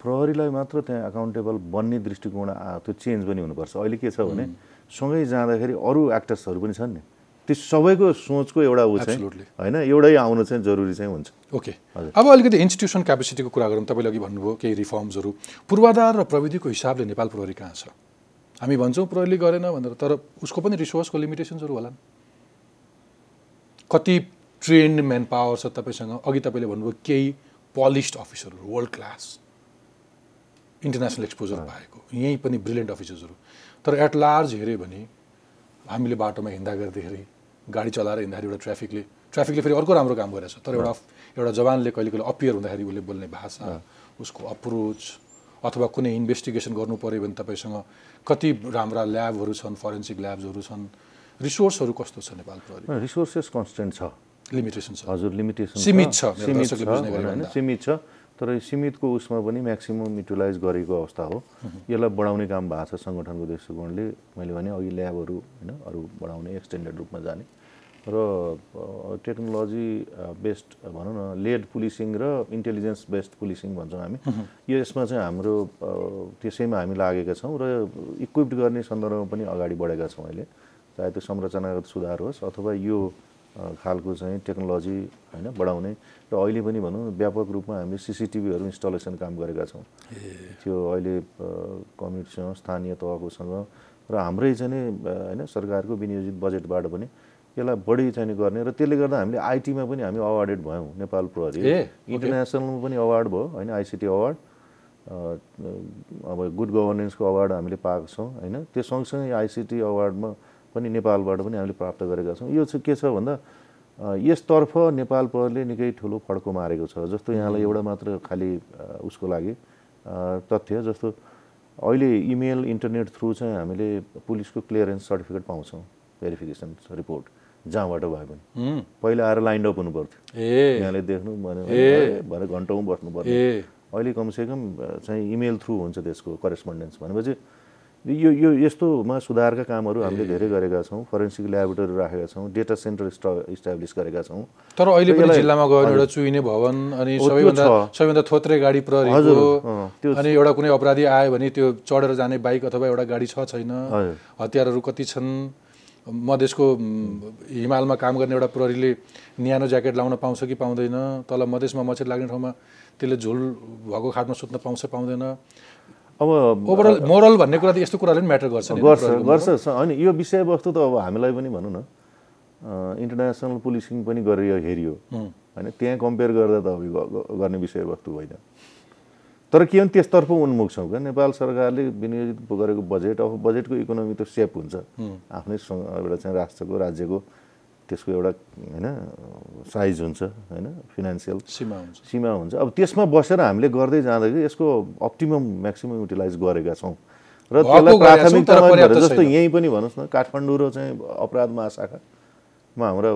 प्रहरीलाई मात्र त्यहाँ एकाउन्टेबल बन्ने दृष्टिकोण त्यो चेन्ज पनि हुनुपर्छ। अहिले के छ भने सँगै जाँदाखेरि अरू एक्टर्सहरू पनि छन् नि। त्यो सबैको सोचको एउटा ऊ चाहिँ. होइन एउटै आउनु चाहिँ जरुरी चाहिँ हुन्छ। ओके अब अलिकति इन्स्टिट्युसन क्यापेसिटीको कुरा गरौँ तपाईँले अघि भन्नुभयो केही रिफर्म्सहरू पूर्वाधार र प्रविधिको हिसाबले नेपाल प्रहरी कहाँ छ? हामी भन्छौँ प्रहरीले गरेन भनेर तर उसको पनि रिसोर्सको लिमिटेसन्सहरू होलान्। कति ट्रेन्ड म्यान पावर छ तपाईँसँग? अघि तपाईँले भन्नुभयो केही पलिस्ड अफिसरहरू वर्ल्ड क्लास इन्टरनेसनल एक्सपोजर पाएको। यहीँ पनि ब्रिलियन्ट अफिसर्सहरू तर एट लार्ज हेऱ्यो भने हामीले बाटोमा हिँड्दा गर्दाखेरि गाडी चलाएर हिँड्दाखेरि एउटा ट्राफिकले ट्राफिकले फेरि अर्को राम्रो काम गरेछ। तर एउटा एउटा जवानले कहिले कहिले अपियर हुँदाखेरि उसले बोल्ने भाषा उसको अप्रोच अथवा कुनै इन्भेस्टिगेसन गर्नु पऱ्यो भने तपाईँसँग कति राम्रा ल्याबहरू छन् फरेन्सिक ल्याब्सहरू छन् रिसोर्सहरू कस्तो छ नेपाल प्रहरी? रिसोर्सेस कन्सटेन्ट छ। लिमिटेसन छ। हजुर लिमिटेसन सीमित छ, सीमित छ तर सीमितको उसमा पनि म्याक्सिमम् युटिलाइज गरेको अवस्था हो। यसलाई बढाउने काम भएको छ सङ्गठनको दृष्टिकोणले। मैले भने अघि ल्याबहरू होइन अरू बढाउने एक्सटेन्डेड रूपमा जाने। र टेक्नोलोजी बेस्ड भनौँ न लेड पुलिसिङ र इन्टेलिजेन्स बेस्ड पुलिसिङ भन्छौँ हामी। यो यसमा चाहिँ हाम्रो त्यसैमा हामी लागेका छौँ र इक्विप्ड गर्ने सन्दर्भमा पनि अगाडि बढेका छौँ अहिले। चाहे त्यो संरचनागत सुधार होस् अथवा यो खालको चाहिँ टेक्नोलोजी होइन बढाउने। र अहिले पनि भनौँ व्यापक रूपमा हामीले सिसिटिभीहरू इन्स्टलेसन काम गरेका छौँ। त्यो अहिले कम्युनिटीसँग स्थानीय तहकोसँग र हाम्रै चाहिँ होइन सरकारको विनियोजित बजेटबाट पनि यसलाई बढी चाहिँ गर्ने र त्यसले गर्दा हामीले आइटीमा पनि हामी अवार्डेड भयौँ नेपाल प्रहरी। इन्टरनेसनलमा पनि अवार्ड भयो होइन आइसिटी अवार्ड। अब गुड गभर्नेन्सको अवार्ड हामीले पाएको छौँ होइन। त्यो सँगसँगै आइसिटी अवार्डमा पनि नेपालबाट पनि हामीले प्राप्त गरेका छौँ। यो चाहिँ के छ भन्दा यसतर्फ नेपाल प्रहरीले निकै ठुलो फड्को मारेको छ। जस्तो यहाँलाई एउटा मात्र खालि उसको लागि तथ्य जस्तो अहिले इमेल इन्टरनेट थ्रु चाहिँ हामीले पुलिसको क्लियरेन्स सर्टिफिकेट पाउँछौँ भेरिफिकेसन रिपोर्ट। जहाँबाट भए पनि। पहिला आएर लाइन्ड अप हुनु पर्थ्यो ए। यहाँले देख्नु। भने घन्टौँ बस्नु पर्ने ए। अहिले कमसेकम चाहिँ इमेल थ्रु हुन्छ त्यसको करेस्पोन्डेन्स भनेपछि यो यो यस्तोमा सुधारका कामहरू हामीले धेरै गरेका छौँ। फरेन्सिक ल्याबोरेटरी राखेका छौँ। डेटा सेन्टर इस्टाब्लिस गरेका छौँ। तर अहिले पनि जिल्लामा गयो भने एउटा चुइने भवन अनि सबैभन्दा। सबैभन्दा थोत्रे गाडी त्यो अनि एउटा कुनै अपराधी आयो भने त्यो चढेर जाने बाइक अथवा एउटा गाडी छ छैन। हतियारहरू कति छन्? मधेसको हिमालमा काम गर्ने एउटा प्रहरीले न्यानो ज्याकेट लाउन पाउँछ कि पाउँदैन तल मधेसमा मच्छर लाग्ने ठाउँमा त्यसले झुल भएको खाटमा सुत्न पाउँछ पाउँदैन। अब ओभरअल मोरल भन्ने कुरा त यस्तो कुराले पनि म्याटर गर्छ नि गर्छ गर्छ होइन यो विषयवस्तु त अब हामीलाई पनि भनौँ न इन्टरनेसनल पुलिसिङ पनि गरियो हेरियो। होइन त्यहाँ कम्पेयर गर्दा त अब गर्ने विषयवस्तु होइन। तर के भने त्यसतर्फ उन्मुख छौँ क्या? नेपाल सरकारले विनियोजित गरेको बजेट अब बजेटको इकोनोमी त सेप हुन्छ। आफ्नै एउटा चाहिँ राष्ट्रको राज्यको त्यसको एउटा होइन साइज हुन्छ होइन फिनान्सियल सीमा हुन्छ। सीमा हुन्छ। अब त्यसमा बसेर हामीले गर्दै जाँदाखेरि यसको अप्टिमम म्याक्सिमम युटिलाइज गरेका छौँ। र त्यसलाई प्राथमिकतामा जस्तो। यहीँ पनि भन्नुहोस् न काठमाडौँ र चाहिँ अपराध महाशाखामा हाम्रो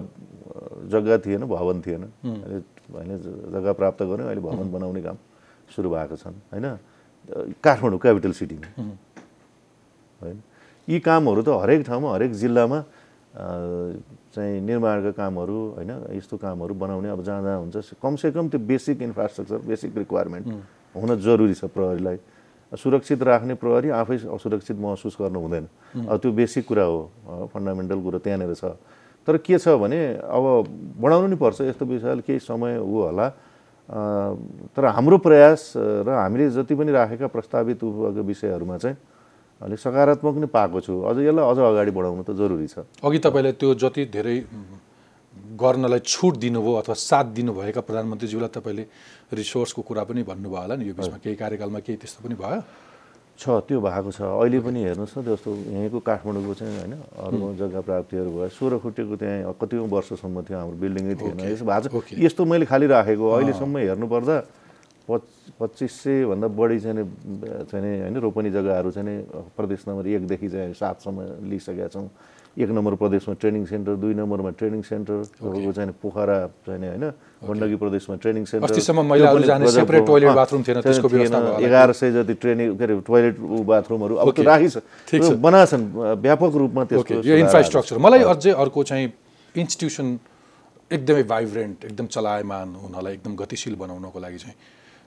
जग्गा थिएन भवन थिएन। अहिले अहिले जग्गा प्राप्त गऱ्यौँ अहिले भवन बनाउने काम। सुरु भएको छन् होइन? काठमाडौँ क्यापिटल सिटीमा। होइन? यी कामहरू त हरेक ठाउँमा हरेक जिल्लामा चाहिँ निर्माणका कामहरू होइन? यस्तो कामहरू बनाउने अब जहाँ जहाँ हुन्छ। कमसेकम त्यो बेसिक इन्फ्रास्ट्रक्चर बेसिक रिक्वायरमेन्ट हुन जरुरी छ प्रहरीलाई। सुरक्षित राख्ने प्रहरी आफै असुरक्षित महसुस गर्नु हुँदैन। अब त्यो बेसिक कुरा हो फन्डामेन्टल कुरो त्यहाँनिर छ। तर के छ भने अब बढाउनु नि पर्छ। यस्तो विषयले केही समय ऊ होला। तर हाम्रो प्रयास र हामीले जति पनि राखेका प्रस्तावित विषयहरूमा चाहिँ अलिक सकारात्मक नै पाएको छु। अझ यसलाई अझ अगाडि बढाउनु त जरुरी छ। अघि तपाईँले त्यो जति धेरै गर्नलाई छुट दिनुभयो अथवा साथ दिनुभएका प्रधानमन्त्रीज्यूलाई तपाईँले रिसोर्सको कुरा पनि भन्नुभयो होला नि। यो बिचमा केही कार्यकालमा केही त्यस्तो पनि भयो? छ त्यो भएको छ। अहिले पनि हेर्नुहोस् न जस्तो यहीँको काठमाडौँको चाहिँ होइन अरू जग्गा प्राप्तिहरू भयो सोह्र खुट्टेको त्यहाँ कतिौँ वर्षसम्म थियो हाम्रो बिल्डिङै थिएन। यसो भएको। छ। यस्तो मैले खालि राखेको अहिलेसम्म हेर्नुपर्दा पच पच्चिस सयभन्दा बढी चाहिँ चाहिँ नि होइन रोपनी जग्गाहरू चाहिँ प्रदेश नम्बर एकदेखि चाहिँ सातसम्म लिइसकेका छौँ। एक नम्बर प्रदेशमा ट्रेनिङ सेन्टर दुई नम्बरमा ट्रेनिङ सेन्टर तपाईँको चाहिँ पोखरा चाहिँ होइन गण्डकी प्रदेशमा ट्रेनिङ सेन्टर। एघार सय जति ट्रेनिङ के अरे टोइलेट ऊ बाथरुमहरू अब त्यो बनाछन् व्यापक रूपमा त्यसको इन्फ्रास्ट्रक्चर मलाई अझै अर्को चाहिँ इन्स्टिट्युसन एकदमै भाइब्रेन्ट एकदम चलायमान हुनलाई एकदम गतिशील बनाउनको लागि चाहिँ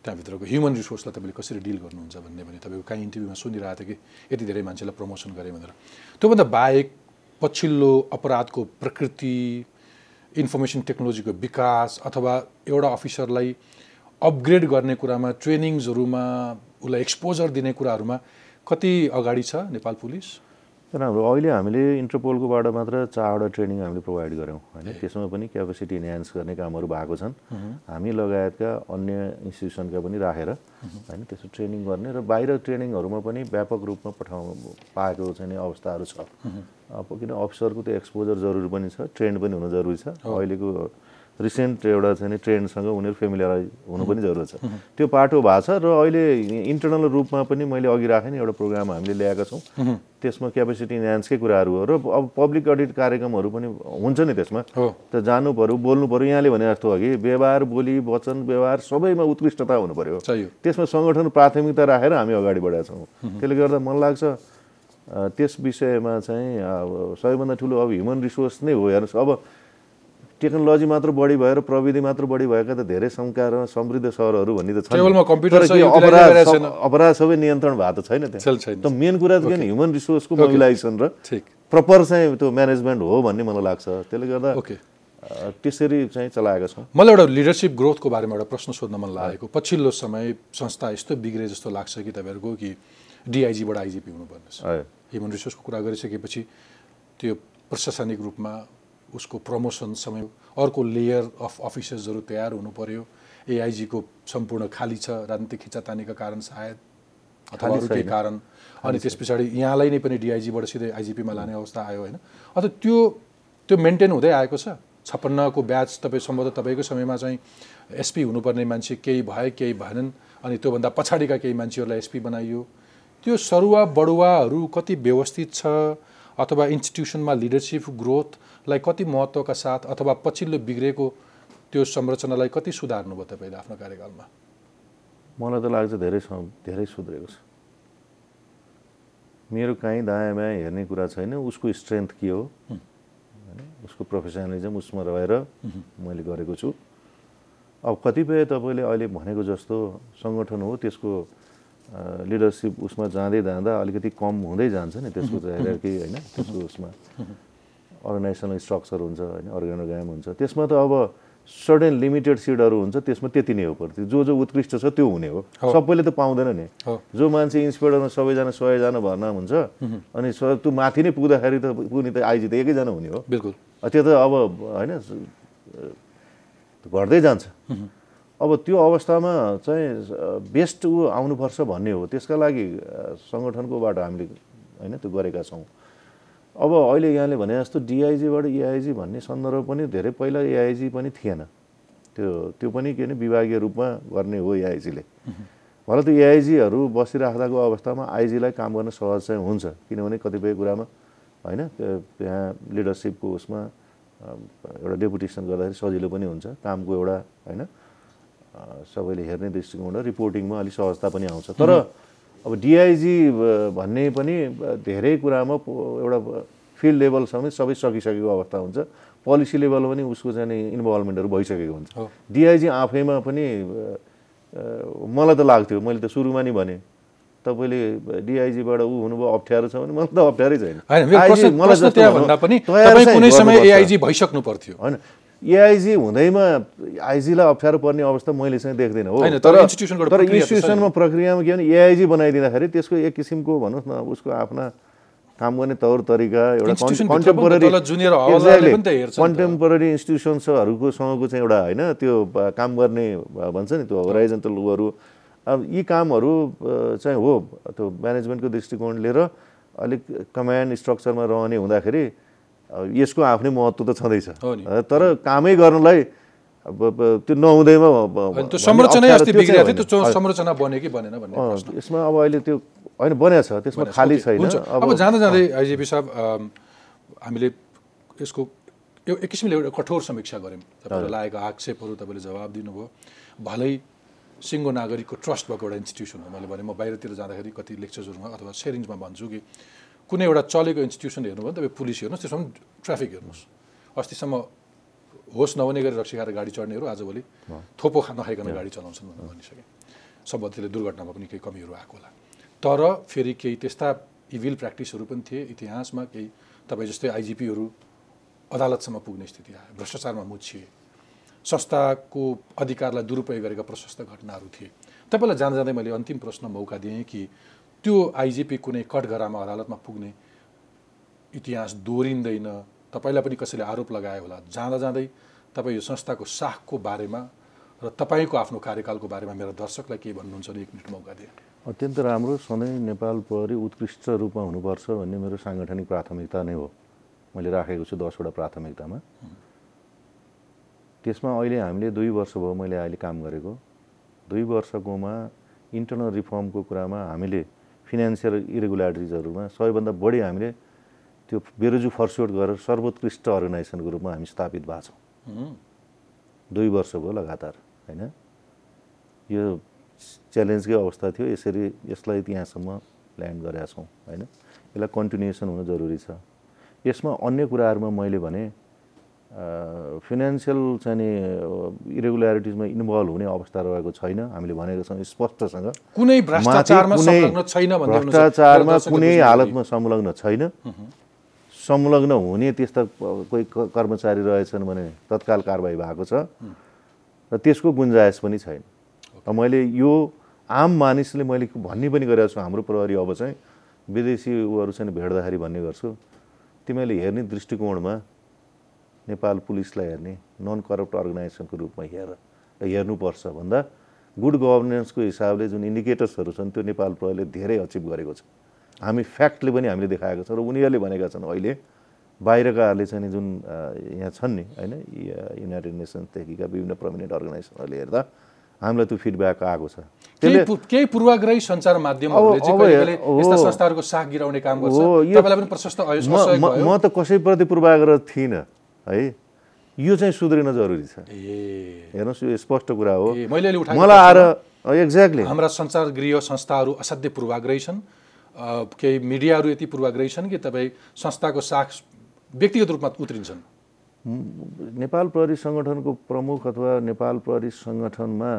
त्यहाँभित्रको ह्युमन रिसोर्सलाई तपाईँले कसरी डिल गर्नुहुन्छ भन्ने भने तपाईँको काहीँ इन्टरभ्यूमा सुनिरहेको थियो कि यति धेरै मान्छेलाई प्रमोसन गरेँ भनेर। त्योभन्दा बाहेक पछिल्लो अपराधको प्रकृति इन्फर्मेसन टेक्नोलोजीको विकास अथवा एउटा अफिसरलाई अपग्रेड गर्ने कुरामा ट्रेनिङ्सहरूमा उसलाई एक्सपोजर दिने कुराहरूमा कति अगाडि छ नेपाल पुलिस? तर हाम्रो अहिले हामीले इन्टरपोलकोबाट मात्र चारवटा ट्रेनिङ हामीले प्रोभाइड गऱ्यौँ। होइन त्यसमा पनि क्यापेसिटी इन्हान्स गर्ने कामहरू भएको छन्। हामी लगायतका अन्य इन्स्टिट्युसनका पनि राखेर होइन त्यसो ट्रेनिङ गर्ने र बाहिर ट्रेनिङहरूमा पनि व्यापक रूपमा पठाउ पाएको चाहिँ नि अवस्थाहरू छ। अब किन अफिसरको त्यो एक्सपोजर जरुरी पनि छ ट्रेन्ड पनि हुनु जरुरी छ। अहिलेको रिसेन्ट एउटा चाहिँ नि ट्रेन्डसँग उनीहरू फेमिलियराइज हुनु पनि जरुरत छ। त्यो पाटो भएको छ र अहिले इन्टरनल रूपमा पनि मैले अघि राखेँ नि एउटा प्रोग्राम हामीले ल्याएका छौँ। त्यसमा क्यापेसिटी इन्हान्सकै कुराहरू हो र अब पब्लिक अडिट कार्यक्रमहरू पनि हुन्छ नि त्यसमा। त जानु पऱ्यो बोल्नु पऱ्यो यहाँले भने जस्तो अघि व्यवहार बोली वचन व्यवहार सबैमा उत्कृष्टता हुनु पऱ्यो त्यसमा सङ्गठन प्राथमिकता राखेर हामी अगाडि बढेका छौँ त्यसले गर्दा मलाई लाग्छ त्यस विषयमा चाहिँ अब सबैभन्दा ठुलो अब ह्युमन रिसोर्स नै हो हेर्नुहोस्। अब टेक्नोलोजी मात्र बढी भएर प्रविधि मात्र बढी भएका त धेरै संस्कार समृद्ध सहरहरू भन्ने त छन्। अपराध सब- छैन। अपराध सबै नियन्त्रण भएको त छैन त्यहाँ। त मेन कुरा त ह्युमन रिसोर्सको मोबिलाइजेसन र प्रपर चाहिँ त्यो म्यानेजमेन्ट हो भन्ने मलाई लाग्छ। त्यसले गर्दा त्यसरी चाहिँ चलाएका छौँ। मलाई एउटा लिडरसिप ग्रोथको बारेमा एउटा प्रश्न सोध्न मन लागेको। पछिल्लो समय संस्था यस्तो बिग्रे जस्तो लाग्छ कि तपाईँहरूको कि डिआइजीबाट आइजिपी हुनुपर्ने। ह्युमन रिसोर्सको कुरा गरिसकेपछि त्यो प्रशासनिक रूपमा उसको प्रमोसन समय अर्को लेयर अफ अफिसर्सहरू तयार हुनु पर्यो। एआइजीको सम्पूर्ण खाली छ राजनीतिक खिचातानीका कारण सायद अथवा अरू केही। कारण। अनि त्यस पछाडि यहाँलाई नै पनि डिआइजीबाट सिधै आइजिपीमा लाने अवस्था आयो होइन। अन्त त्यो त्यो मेन्टेन हुँदै आएको छ। छप्पन्नको ब्याच तपाईँ सम्भवतः तपाईँको समयमा चाहिँ एसपी हुनुपर्ने मान्छे केही भए केही भएनन्। अनि त्योभन्दा पछाडिका केही मान्छेहरूलाई एसपी बनाइयो। त्यो सरुवा बढुवाहरू कति व्यवस्थित छ अथवा इन्स्टिट्युसनमा लिडरसिप ग्रोथलाई कति महत्त्वका साथ अथवा पछिल्लो बिग्रेको त्यो संरचनालाई कति सुधार्नुभयो तपाईँले आफ्नो कार्यकालमा? मलाई त लाग्छ धेरै धेरै सुध्रेको छ। मेरो काहीँ दायाँ बायाँ हेर्ने कुरा छैन उसको स्ट्रेन्थ के हो? होइन उसको प्रोफेसनलिजम उसमा रहेर मैले गरेको छु। अब कतिपय तपाईँले अहिले भनेको जस्तो सङ्गठन हो त्यसको लिडरसिप उसमा जाँदै जाँदा अलिकति कम हुँदै जान्छ नि त्यसको चाहिँ कि होइन त्यसको उसमा अर्गनाइजेसनल स्ट्रक्चर हुन्छ होइन अर्गानोग्राम हुन्छ। त्यसमा त अब सर्टेन लिमिटेड सिटहरू हुन्छ त्यसमा त्यति नै हो प्रति। जो जो उत्कृष्ट छ त्यो हुने हो। सबैले त पाउँदैन नि। जो मान्छे इन्सपेक्टरमा सबैजना सयजना भर्ना हुन्छ अनि स त्यो माथि नै पुग्दाखेरि त पुग्ने त आइजी त एकैजना हुने हो। बिल्कुल। त्यो त अब होइन घट्दै जान्छ। अब त्यो अवस्थामा चाहिँ बेस्ट ऊ आउनुपर्छ भन्ने हो। त्यसका लागि सङ्गठनकोबाट हामीले होइन त्यो गरेका छौँ। अब अहिले यहाँले भने जस्तो डिआइजीबाट एआइजी भन्ने सन्दर्भ पनि धेरै पहिला एआइजी पनि थिएन। त्यो त्यो पनि के भने विभागीय रूपमा गर्ने हो एआइजीले भरे त एआइजीहरू बसिराख्दाको अवस्थामा आइजीलाई काम गर्न सहज चाहिँ हुन्छ। किनभने कतिपय कुरामा होइन त्यो- त्यहाँ लिडरसिपको उसमा एउटा डेपुटेसन गर्दाखेरि सजिलो पनि हुन्छ। कामको एउटा होइन सबैले हेर्ने दृष्टिकोणबाट रिपोर्टिङमा अलिक सहजता पनि आउँछ। तर अब डिआइजी भन्ने पनि धेरै कुरामा एउटा फिल्ड लेभलसम्म सबै सकिसकेको अवस्था हुन्छ। पोलिसी लेभल पनि उसको चाहिँ इन्भल्भमेन्टहरू भइसकेको हुन्छ। डिआइजी आफैमा पनि मलाई त लाग्थ्यो मैले त सुरुमा नि भने। तपाईँले डिआइजीबाट ऊ हुनुभयो अप्ठ्यारो छ भने मलाई त अप्ठ्यारै छैन। होइन। भनौँ। एआइजी हुँदैमा आइजीलाई अप्ठ्यारो पर्ने अवस्था मैले चाहिँ देख्दिनँ हो तर तर इन्स्टिट्युसनमा प्रक्रियामा के भने एआइजी बनाइदिँदाखेरि त्यसको एक किसिमको भनोस् न उसको आफ्ना काम गर्ने तौर तरिका एउटा। कन्टेम्पोररी इन्स्टिट्युसन्सहरूको सँगको चाहिँ एउटा होइन त्यो काम गर्ने भन्छ नि त्यो होराइजन्टल अब यी कामहरू चाहिँ हो त्यो म्यानेजमेन्टको दृष्टिकोणले र अलिक कमान्ड स्ट्रक्चरमा रहने हुँदाखेरि यसको आफ्नै महत्त्व त छँदैछ। तर कामै गर्नलाई अब त्यो नहुँदैमा यसमा अब अहिले त्यो होइन बनिएको छ त्यसमा खाली छैन। अब जाँदा जाँदै आइजिपी साहब हामीले यसको एक किसिमले एउटा कठोर समीक्षा गऱ्यौँ। तपाईँलाई लागेको आक्षेपहरू तपाईँले जवाब दिनुभयो। भलै सिङ्गो नागरिकको ट्रस्ट भएको एउटा इन्स्टिट्युसन हो मैले भने म बाहिरतिर जाँदाखेरि कति लेक्चर्सहरूमा अथवा सेयरिङ्समा भन्छु कि कुनै एउटा चलेको इन्स्टिट्युसन हेर्नुभयो भने तपाईँ पुलिस हेर्नुहोस् त्यसमा पनि ट्राफिक हेर्नुहोस्। अस्तिसम्म होस् नहुने गरी रक्सी खाएर गाडी चढ्नेहरू आजभोलि थोपो खा नखाइकन गाडी चलाउँछन् भनेर भनिसके। सम्बन्धले दुर्घटनामा पनि केही कमीहरू आएको होला। तर फेरि केही त्यस्ता इभिल प्र्याक्टिसहरू पनि थिए। इतिहासमा केही तपाईँ जस्तै आइजिपीहरू अदालतसम्म पुग्ने स्थिति आयो। भ्रष्टाचारमा मुछिए। संस्थाको अधिकारलाई दुरुपयोग गरेका प्रशस्त घटनाहरू थिए। तपाईँलाई जाँदा जाँदै मैले अन्तिम प्रश्न मौका दिएँ कि त्यो आइजिपी कुनै कठघरामा अदालतमा पुग्ने इतिहास दोहोरिँदैन। तपाईँलाई पनि कसैले आरोप लगायो होला। जाँदा जाँदै तपाईँ यो संस्थाको साखको बारेमा र तपाईँको आफ्नो कार्यकालको बारेमा मेरो दर्शकलाई के भन्नुहुन्छ भने एक मिनट मौका दिएँ। अत्यन्त राम्रो सधैँ नेपाल प्रहरी उत्कृष्ट रूपमा हुनुपर्छ भन्ने मेरो साङ्गठनिक प्राथमिकता नै हो। मैले राखेको छु दसवटा प्राथमिकतामा। त्यसमा अहिले हामीले दुई वर्ष भयो मैले अहिले काम गरेको। दुई वर्षकोमा इन्टरनल रिफर्मको कुरामा हामीले फिनेन्सियल इरेगुलारिटिजहरूमा सबैभन्दा बढी हामीले त्यो बेरोजु फर्स्योट गरेर सर्वोत्कृष्ट अर्गनाइजेसनको रूपमा हामी स्थापित भएको छौँ। दुई वर्ष भयो लगातार होइन? यो च्यालेन्जकै अवस्था थियो यसरी यसलाई त्यहाँसम्म ल्यान्ड गरेका छौँ होइन? यसलाई कन्टिन्युएसन हुनु जरुरी छ। यसमा अन्य कुराहरूमा मैले भने फिनेन्सियल चाहिँ नि इरेगुलारिटिजमा इन्भल्भ हुने अवस्था रहेको छैन। हामीले भनेको छौँ स्पष्टसँग। कुनै भ्रष्टाचारमा छैन। भ्रष्टाचारमा कुनै हालतमा संलग्न छैन। संलग्न हुने त्यस्ता कोही कर्मचारी रहेछन् भने तत्काल कारवाही भएको छ। र त्यसको गुन्जायस पनि छैन। र मैले यो आम मानिसले मैले भन्ने पनि गरेको छु हाम्रो प्रहरी अब चाहिँ विदेशी उहरू चाहिँ भेट्दाखेरि भन्ने गर्छु। तिमीले हेर्ने दृष्टिकोणमा नेपाल पुलिसलाई हेर्ने नन करप्ट अर्गनाइजेसनको रूपमा हेर हेर्नुपर्छ भन्दा गुड गभर्नेन्सको हिसाबले जुन इन्डिकेटर्सहरू छन् त्यो नेपाल प्रहरीले धेरै अचिभ गरेको छ। हामी फ्याक्टले पनि हामीले देखाएको छ र उनीहरूले भनेका छन् अहिले बाहिरकाहरूले चाहिँ जुन यहाँ छन् नि होइन युनाइटेड नेसन्सदेखिका विभिन्न प्रमिनेन्ट अर्गनाइजेसनहरूले हेर्दा हामीलाई त्यो फिडब्याक आएको छ। केही पूर्वाग्रही सञ्चार माध्यमहरूले साख गिराउने काम गर्छ। म त कसैप्रति पूर्वाग्रह थिइनँ। है? यो चाहिँ सुध्रिन जरुरी छ। ए। हेर्नुहोस् यो स्पष्ट कुरा हो। मैले मलाई आएर एक्ज्याक्टली हाम्रा सञ्चार गृह संस्थाहरू असाध्यै पूर्वाग्रही छन् केही मिडियाहरू यति पूर्वाग्रही छन् कि तपाईँ संस्थाको साख व्यक्तिगत रूपमा उत्रिन्छन्। नेपाल प्रहरी सङ्गठनको प्रमुख अथवा नेपाल प्रहरी सङ्गठनमा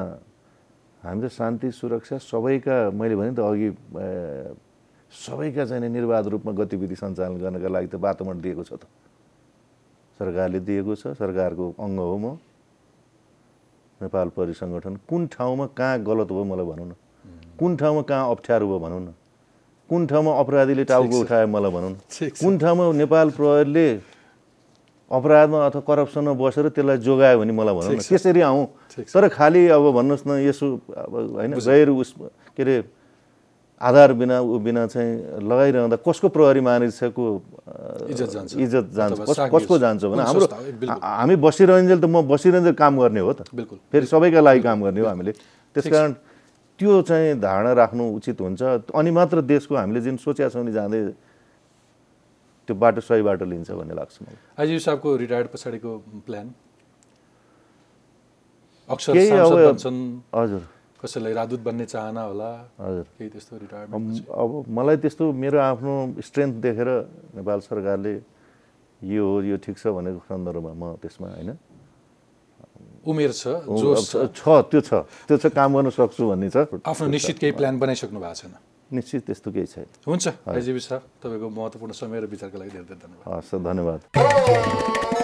हामीले शान्ति सुरक्षा सबैका मैले भने त अघि सबैका चाहिँ निर्वाध रूपमा गतिविधि सञ्चालन गर्नका लागि त वातावरण दिएको छ त। सरकारले दिएको छ सरकारको अङ्ग हो म। नेपाल प्रहरी सङ्गठन कुन ठाउँमा कहाँ गलत भयो मलाई भनौँ न। कुन ठाउँमा कहाँ अप्ठ्यारो भयो भनौँ न। कुन ठाउँमा अपराधीले टाउको उठायो मलाई भनौँ न। कुन ठाउँमा नेपाल प्रहरीले अपराधमा अथवा करप्सनमा बसेर त्यसलाई जोगायो भने मलाई भनौँ न। त्यसरी आउँ। तर खालि अब भन्नुहोस् न यसो अब होइन गैर उस के अरे आधार बिना ऊ बिना चाहिँ लगाइरहँदा कसको प्रहरी मानिसको इज्जत जान्छ। इज्जत जान्छ। कस- कसको। जान्छ भने हाम्रो हामी बसिरहन्जेल त म बसिरहन्जेल काम गर्ने हो त। बिल्कुल। फेरि सबैका लागि काम गर्ने हो हामीले। त्यसकारण त्यो चाहिँ धारणा राख्नु उचित हुन्छ। अनि मात्र देशको हामीले जुन सोचेका छौँ नि जाँदै त्यो बाटो सही बाटो लिन्छ भन्ने लाग्छ मलाई। साहबको रिटायर्ड पछाडिको प्लान? बन्छन्। हजुर। कसैलाई राजदूत बन्ने चाहना होला? हजुर। केही त्यस्तो रिटायरमेन्ट अब मलाई त्यस्तो मेरो आफ्नो स्ट्रेन्थ देखेर नेपाल सरकारले यो हो यो ठिक छ भनेको सन्दर्भमा म त्यसमा होइन। उमेर छ छ त्यो छ। त्यो छ काम गर्न सक्छु भन्ने छ। आफ्नो निश्चित केही प्लान बनाइसक्नु भएको छैन। निश्चित त्यस्तो केही छैन। हुन्छ आइजिबी साहब तपाईँको महत्त्वपूर्ण समय र विचारको लागि धेरै धेरै धन्यवाद। हस् धन्यवाद।